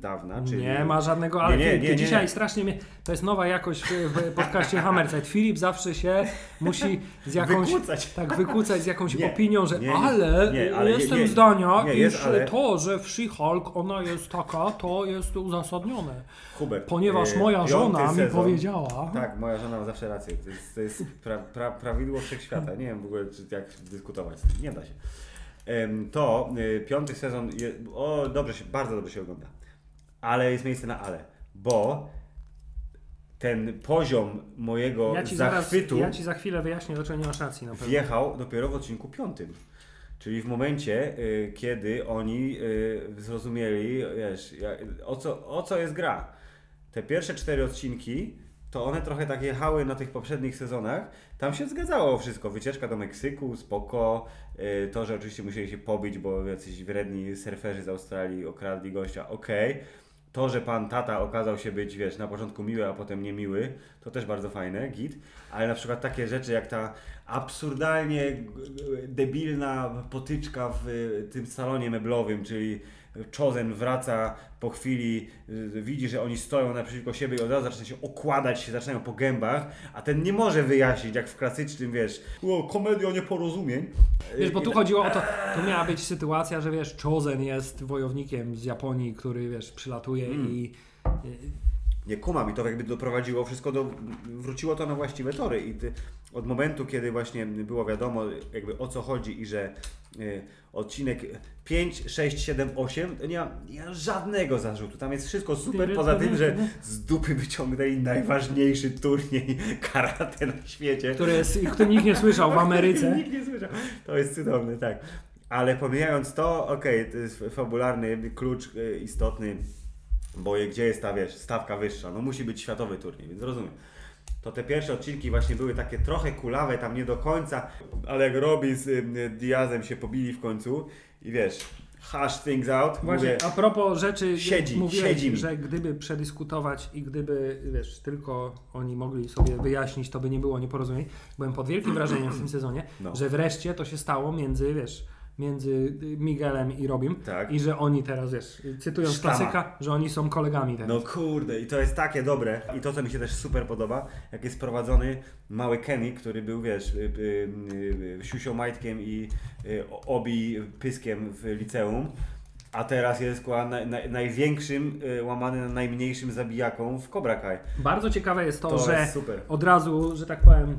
dawna, czyli... Nie ma żadnego, ale Nie, nie, nie, nie, dzisiaj nie. strasznie mnie, to jest nowa jakość w, podcaście Hammerside. Filip zawsze się musi z jakąś, Wykłócać. tak wykłócać z jakąś opinią, że ale, nie, ale jestem nie, zdania, nie, iż jest, ale- to, że w She-Hulk ona jest taka, to jest uzasadnione. Hubert, Ponieważ y, moja żona mi sezon- powiedziała. Tak, moja żona ma zawsze rację. To jest, to jest pra, pra, prawidło wszechświata. Nie wiem w ogóle, czy, jak dyskutować. Nie da się. To y, piąty sezon, o, dobrze się, bardzo dobrze się ogląda. Ale jest miejsce na ale, bo ten poziom mojego Ja ci, zaraz, zachwytu ja ci za chwilę wyjaśnię, dlaczego nie masz racji na pewno. wjechał dopiero w odcinku piątym. Czyli w momencie, y, kiedy oni y, zrozumieli, wiesz, o, co, o co jest gra. Te pierwsze cztery odcinki, to one trochę tak jechały na tych poprzednich sezonach. Tam się zgadzało wszystko. Wycieczka do Meksyku, spoko. Y, to, że oczywiście musieli się pobić, bo jacyś wredni surferzy z Australii okradli gościa, okej. To, że pan tata okazał się być, wiesz, na początku miły, a potem niemiły, to też bardzo fajne, git. Ale na przykład takie rzeczy jak ta absurdalnie debilna potyczka w y, tym salonie meblowym, czyli Chosen wraca po chwili, y, widzi, że oni stoją naprzeciwko siebie i od razu zaczyna się okładać się, zaczynają po gębach, a ten nie może wyjaśnić, jak w klasycznym, wiesz, o, komedia nieporozumień. Wiesz, bo tu I- chodziło o to, tu miała być sytuacja, że wiesz, Chosen jest wojownikiem z Japonii, który wiesz, przylatuje Hmm. i Nie kumam i to jakby doprowadziło wszystko do, wróciło to na właściwe tory i ty, od momentu, kiedy właśnie było wiadomo jakby o co chodzi i że y, odcinek 5, 6, 7, 8, to nie ma, nie żadnego zarzutu, tam jest wszystko super, poza tym, że z dupy wyciągnęli najważniejszy turniej karate na świecie. który jest, który nikt nie słyszał w Ameryce. Nikt nie słyszał. To jest cudowne, tak. Ale pomijając to, okej, to jest fabularny klucz y, istotny, bo gdzie jest ta, wiesz, stawka wyższa? No musi być światowy turniej, więc rozumiem. To te pierwsze odcinki właśnie były takie trochę kulawe, tam nie do końca, ale jak Robi z y, Diazem się pobili w końcu i wiesz, hash things out, Właśnie, mówię, a propos rzeczy, Siedzi, mówiłeś, siedzi że gdyby przedyskutować i gdyby, wiesz, tylko oni mogli sobie wyjaśnić, to by nie było nieporozumień. Byłem pod wielkim wrażeniem w tym sezonie, No. że wreszcie to się stało między, wiesz, między Miguelem i Robim Tak. i że oni teraz, wiesz, cytując Sztama. klasyka, że oni są kolegami teraz. No kurde, i to jest takie dobre. I to, co mi się też super podoba, jak jest prowadzony mały Kenny, który był, wiesz, y, y, y, siusią majtkiem i y, obi pyskiem w liceum. A teraz jest na, na, największym, y, łamany na najmniejszym zabijaką w Cobra Kai. Bardzo ciekawe jest to, To że jest od razu, że tak powiem, y,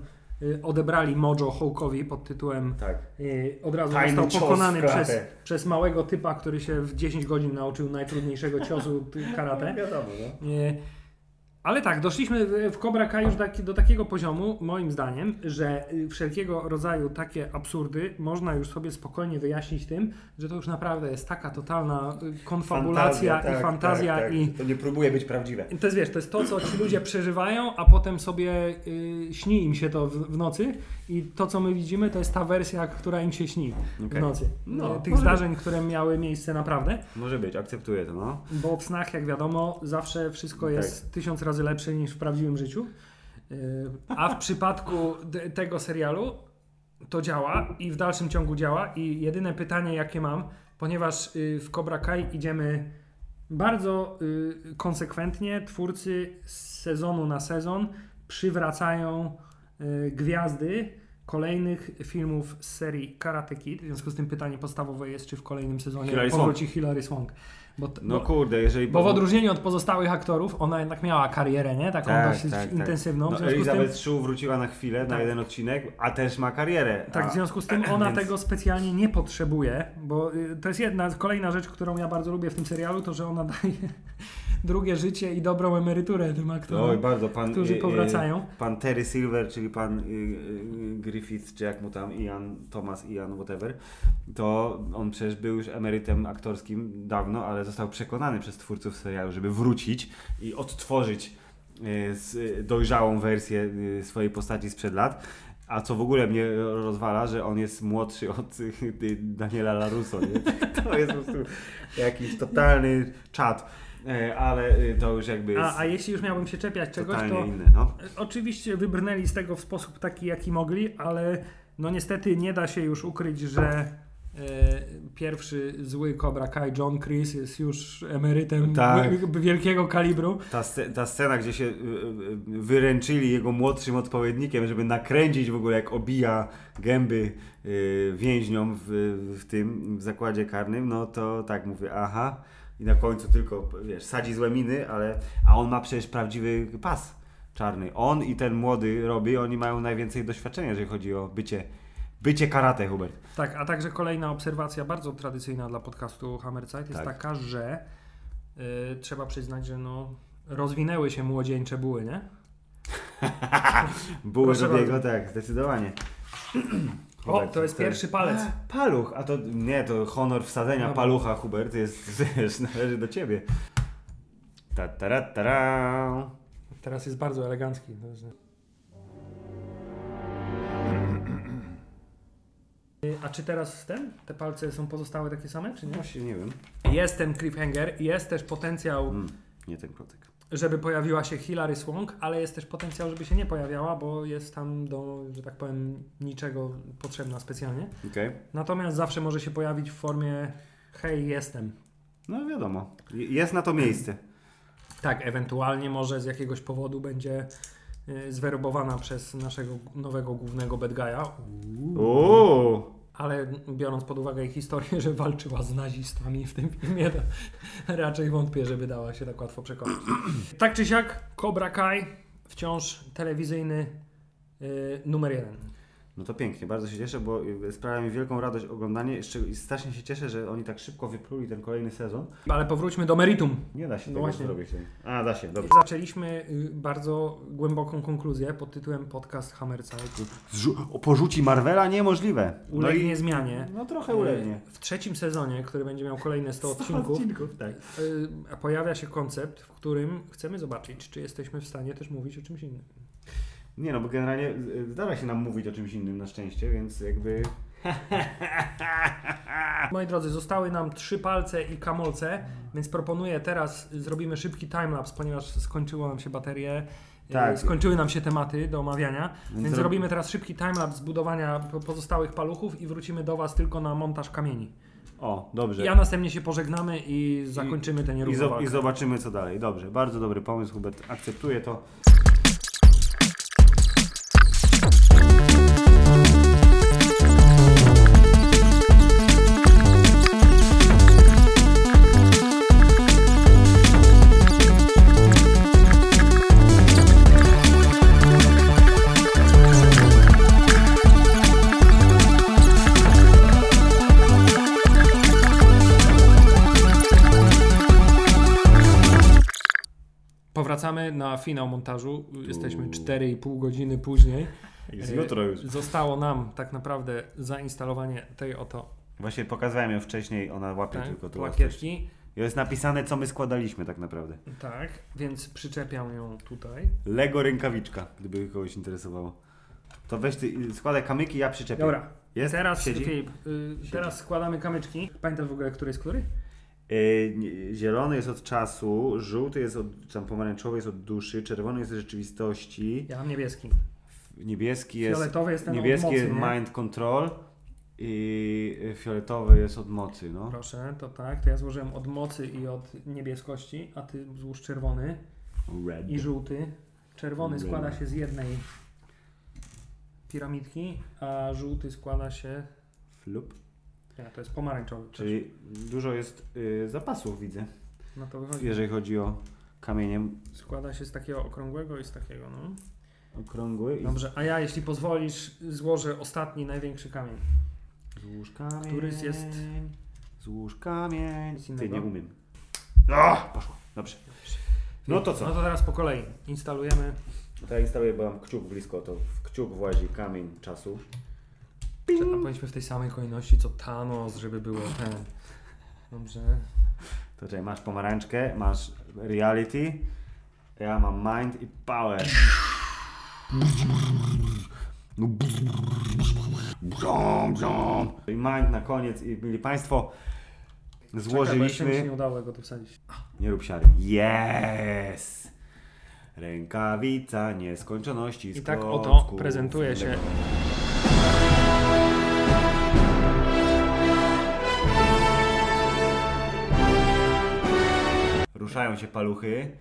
odebrali Mojo Hołkowi pod tytułem Tak. y, od razu Tajny został pokonany przez, przez małego typa, który się w 10 godzin nauczył najtrudniejszego ciosu karate. Wiadomo, no. Ale tak, doszliśmy w- w Cobra Kai już do takiego poziomu, moim zdaniem, że y, wszelkiego rodzaju takie absurdy można już sobie spokojnie wyjaśnić tym, że to już naprawdę jest taka totalna y, konfabulacja i fantazja tak, tak. i To nie próbuje być prawdziwe. to jest, wiesz, to jest to, co ci ludzie przeżywają, a potem sobie y, śni im się to w, w nocy i to, co my widzimy, to jest ta wersja, która im się śni w Okej. nocy. No, Y, Tych zdarzeń, które miały miejsce naprawdę, Może być, akceptuję to, no. bo w snach, jak wiadomo, zawsze wszystko jest tysiąc razy lepsze niż w prawdziwym życiu. Y, A w przypadku tego serialu to działa i w dalszym ciągu działa. I jedyne pytanie, jakie mam, ponieważ y, w Cobra Kai idziemy bardzo y, konsekwentnie, twórcy z sezonu na sezon przywracają y, gwiazdy kolejnych filmów z serii Karate Kid. W związku z tym pytanie podstawowe jest, czy w kolejnym sezonie Swank. powróci Hilary Swank. Bo, No bo, kurde, jeżeli... bo w odróżnieniu od pozostałych aktorów, ona jednak miała karierę, nie? Taką Tak, dosyć tak, tak. intensywną. No, w związku z tym, Elizabeth Shue wróciła na chwilę, na Tak. jeden odcinek, a też ma karierę. tak, a, w związku z tym ona więc- tego specjalnie nie potrzebuje, bo y, to jest jedna, kolejna rzecz, którą ja bardzo lubię w tym serialu, to że ona daje drugie życie i dobrą emeryturę tym aktorom. Oj, bardzo. Pan, którzy y, y, powracają. pan Terry Silver, czyli pan y, Griffith, czy jak mu tam, Ian, Thomas Ian, whatever, to on przecież był już emerytem aktorskim dawno, ale został przekonany przez twórców serialu, żeby wrócić i odtworzyć dojrzałą wersję swojej postaci sprzed lat. A co w ogóle mnie rozwala, że on jest młodszy od Daniela LaRusso. Nie? To jest po prostu jakiś totalny czad. E, Ale y, to już jakby jest A, a jeśli już miałbym się czepiać czegoś, to inne. No. oczywiście wybrnęli z tego w sposób taki, jaki mogli, ale no niestety nie da się już ukryć, że e, pierwszy zły Cobra Kai, John Chris, jest już emerytem Tak. wi- wielkiego kalibru. Ta, ta scena, gdzie się y, y, wyręczyli jego młodszym odpowiednikiem, żeby nakręcić w ogóle, jak obija gęby więźniom w, w tym w zakładzie karnym, no to tak mówię, aha. I na końcu tylko, wiesz, sadzi złe miny, ale. A on ma przecież prawdziwy pas czarny. On i ten młody robi, oni mają najwięcej doświadczenia, jeżeli chodzi o bycie, bycie karate, Hubert. Tak, a także kolejna obserwacja, bardzo tradycyjna dla podcastu Hammerzeit, jest Tak. taka, że y, trzeba przyznać, że no, rozwinęły się młodzieńcze buły, nie? Buły Proszę bardzo. tak, zdecydowanie. O, to jest pierwszy palec. A, paluch, a to nie, to honor wsadzenia Dobra. palucha, Hubert, jest, wiesz, należy do ciebie. Ta, ta, ta, ta, Teraz jest bardzo elegancki. A czy teraz ten? Te palce są pozostałe takie same, czy nie? Właśnie nie wiem. Jest ten cliffhanger, jest też potencjał, Mm, nie ten klocek. Żeby pojawiła się Hilary Swank, ale jest też potencjał, żeby się nie pojawiała, bo jest tam do, że tak powiem, niczego potrzebna specjalnie. Okej. Natomiast zawsze może się pojawić w formie hej, jestem. No wiadomo. Je- Jest na to miejsce. Tak, ewentualnie może z jakiegoś powodu będzie y, zwerobowana przez naszego nowego głównego bad guy'a. Uuu. Ale biorąc pod uwagę jej historię, że walczyła z nazistami w tym filmie, to raczej wątpię, żeby dała się tak łatwo przekonać. tak czy siak, Cobra Kai wciąż telewizyjny y, numer jeden. No to pięknie, bardzo się cieszę, bo y, sprawia mi wielką radość oglądanie i strasznie się cieszę, że oni tak szybko wypluli ten kolejny sezon. Ale powróćmy do meritum. Nie da się No właśnie. zrobić. A, da się, dobrze. Zaczęliśmy y, bardzo głęboką konkluzję pod tytułem podcast. Zrzu- porzuci Marvela? Niemożliwe. No Ulegnie i- zmianie. No trochę ulegnie. W trzecim sezonie, który będzie miał kolejne 100 odcinków, odcinków, tak. y, pojawia się koncept, w którym chcemy zobaczyć, czy jesteśmy w stanie też mówić o czymś innym. Nie no, bo generalnie y, zdarza się nam mówić o czymś innym na szczęście, więc jakby... Moi drodzy, zostały nam trzy palce i kamolce, więc proponuję teraz zrobimy szybki timelapse, ponieważ skończyło nam się baterie. y, Tak. Skończyły nam się tematy do omawiania, Więc więc rob- zrobimy teraz szybki timelapse zbudowania po- pozostałych paluchów i wrócimy do Was tylko na montaż kamieni. O, dobrze. I a następnie się pożegnamy i zakończymy I, nierówną zo- I walkę. zobaczymy co dalej. Dobrze, bardzo dobry pomysł, Hubert. Akceptuję to. Czekamy na finał montażu. Jesteśmy 4,5 godziny później. Jest jutro już. Zostało nam tak naprawdę zainstalowanie tej oto Właśnie pokazałem ją wcześniej, ona łapie tak, tylko tu. plakietki. Jest napisane, co my składaliśmy tak naprawdę. Tak, więc przyczepiam ją tutaj. Lego rękawiczka, gdyby kogoś interesowało. To weź ty, składaj kamyki, ja przyczepię. Dobra, Jest? teraz Siedzi? Filip, y, teraz składamy kamyczki. Pamiętasz w ogóle, który jest który? Nie- zielony jest od czasu, żółty jest od, tam pomarańczowy jest od duszy, czerwony jest od rzeczywistości, Ja mam niebieski. niebieski jest, Fioletowy jest ten niebieski mocy, jest nie? mind control i y, fioletowy jest od mocy, no. Proszę, to tak. To ja złożyłem od mocy i od niebieskości, a ty złóż czerwony Red. i żółty. Czerwony Red. składa się z jednej piramidki, a żółty składa się... Flup. Nie, to jest pomarańczowy. Czyli dużo jest y, zapasów, widzę, No to wychodzi. jeżeli chodzi o kamieniem Składa się z takiego okrągłego i z takiego, no. okrągły. i Dobrze, a ja jeśli pozwolisz złożę ostatni, największy kamień. Złóż kamień. Który jest- Złóż kamień. Ty, nie umiem. O, poszło. Dobrze. No to co? No to teraz po kolei. Instalujemy. To ja instaluję, bo mam kciuk blisko, to w kciuk włazi kamień czasu. A powinniśmy w tej samej kolejności co Thanos, żeby było ten. Dobrze. To czekaj, masz pomarańczkę, masz reality, ja mam mind i power. I mind na koniec i byli Państwo, Czekaj, złożyliśmy... mi się nie udało go tu wsadzić. Nie rób siary. Yes! Rękawica nieskończoności I tak oto prezentuje się Ruszają się paluchy.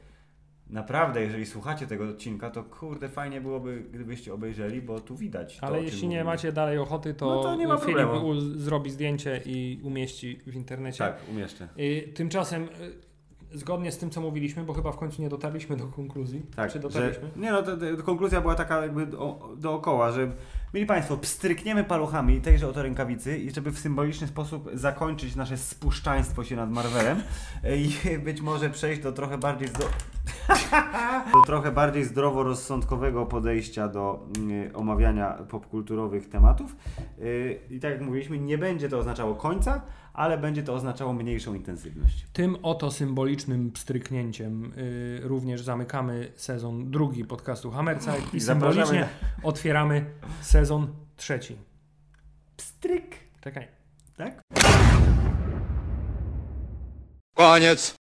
Naprawdę, jeżeli słuchacie tego odcinka, to kurde, fajnie byłoby, gdybyście obejrzeli, bo tu widać. to, Ale czym jeśli nie mówimy. macie dalej ochoty, to, No to nie ma Filip problemu. zrobi zdjęcie i umieści w internecie. Tak, umieszczę. Y, Tymczasem, y, zgodnie z tym, co mówiliśmy, bo chyba w końcu nie dotarliśmy do konkluzji. Tak, Czy że, dotarliśmy? nie no, to, to, konkluzja była taka jakby do, dookoła, że mieli Państwo, pstrykniemy paluchami tejże oto rękawicy i żeby w symboliczny sposób zakończyć nasze spuszczaństwo się nad Marvelem e, i być może przejść do trochę bardziej zdo... do trochę bardziej zdroworozsądkowego podejścia do mm, omawiania popkulturowych tematów. Yy, I tak jak mówiliśmy, nie będzie to oznaczało końca, ale będzie to oznaczało mniejszą intensywność. Tym oto symbolicznym pstryknięciem y, również zamykamy sezon drugi podcastu Hammercaj i zapraszamy symbolicznie otwieramy sezon trzeci. Pstryk! Czekaj. Tak? Koniec.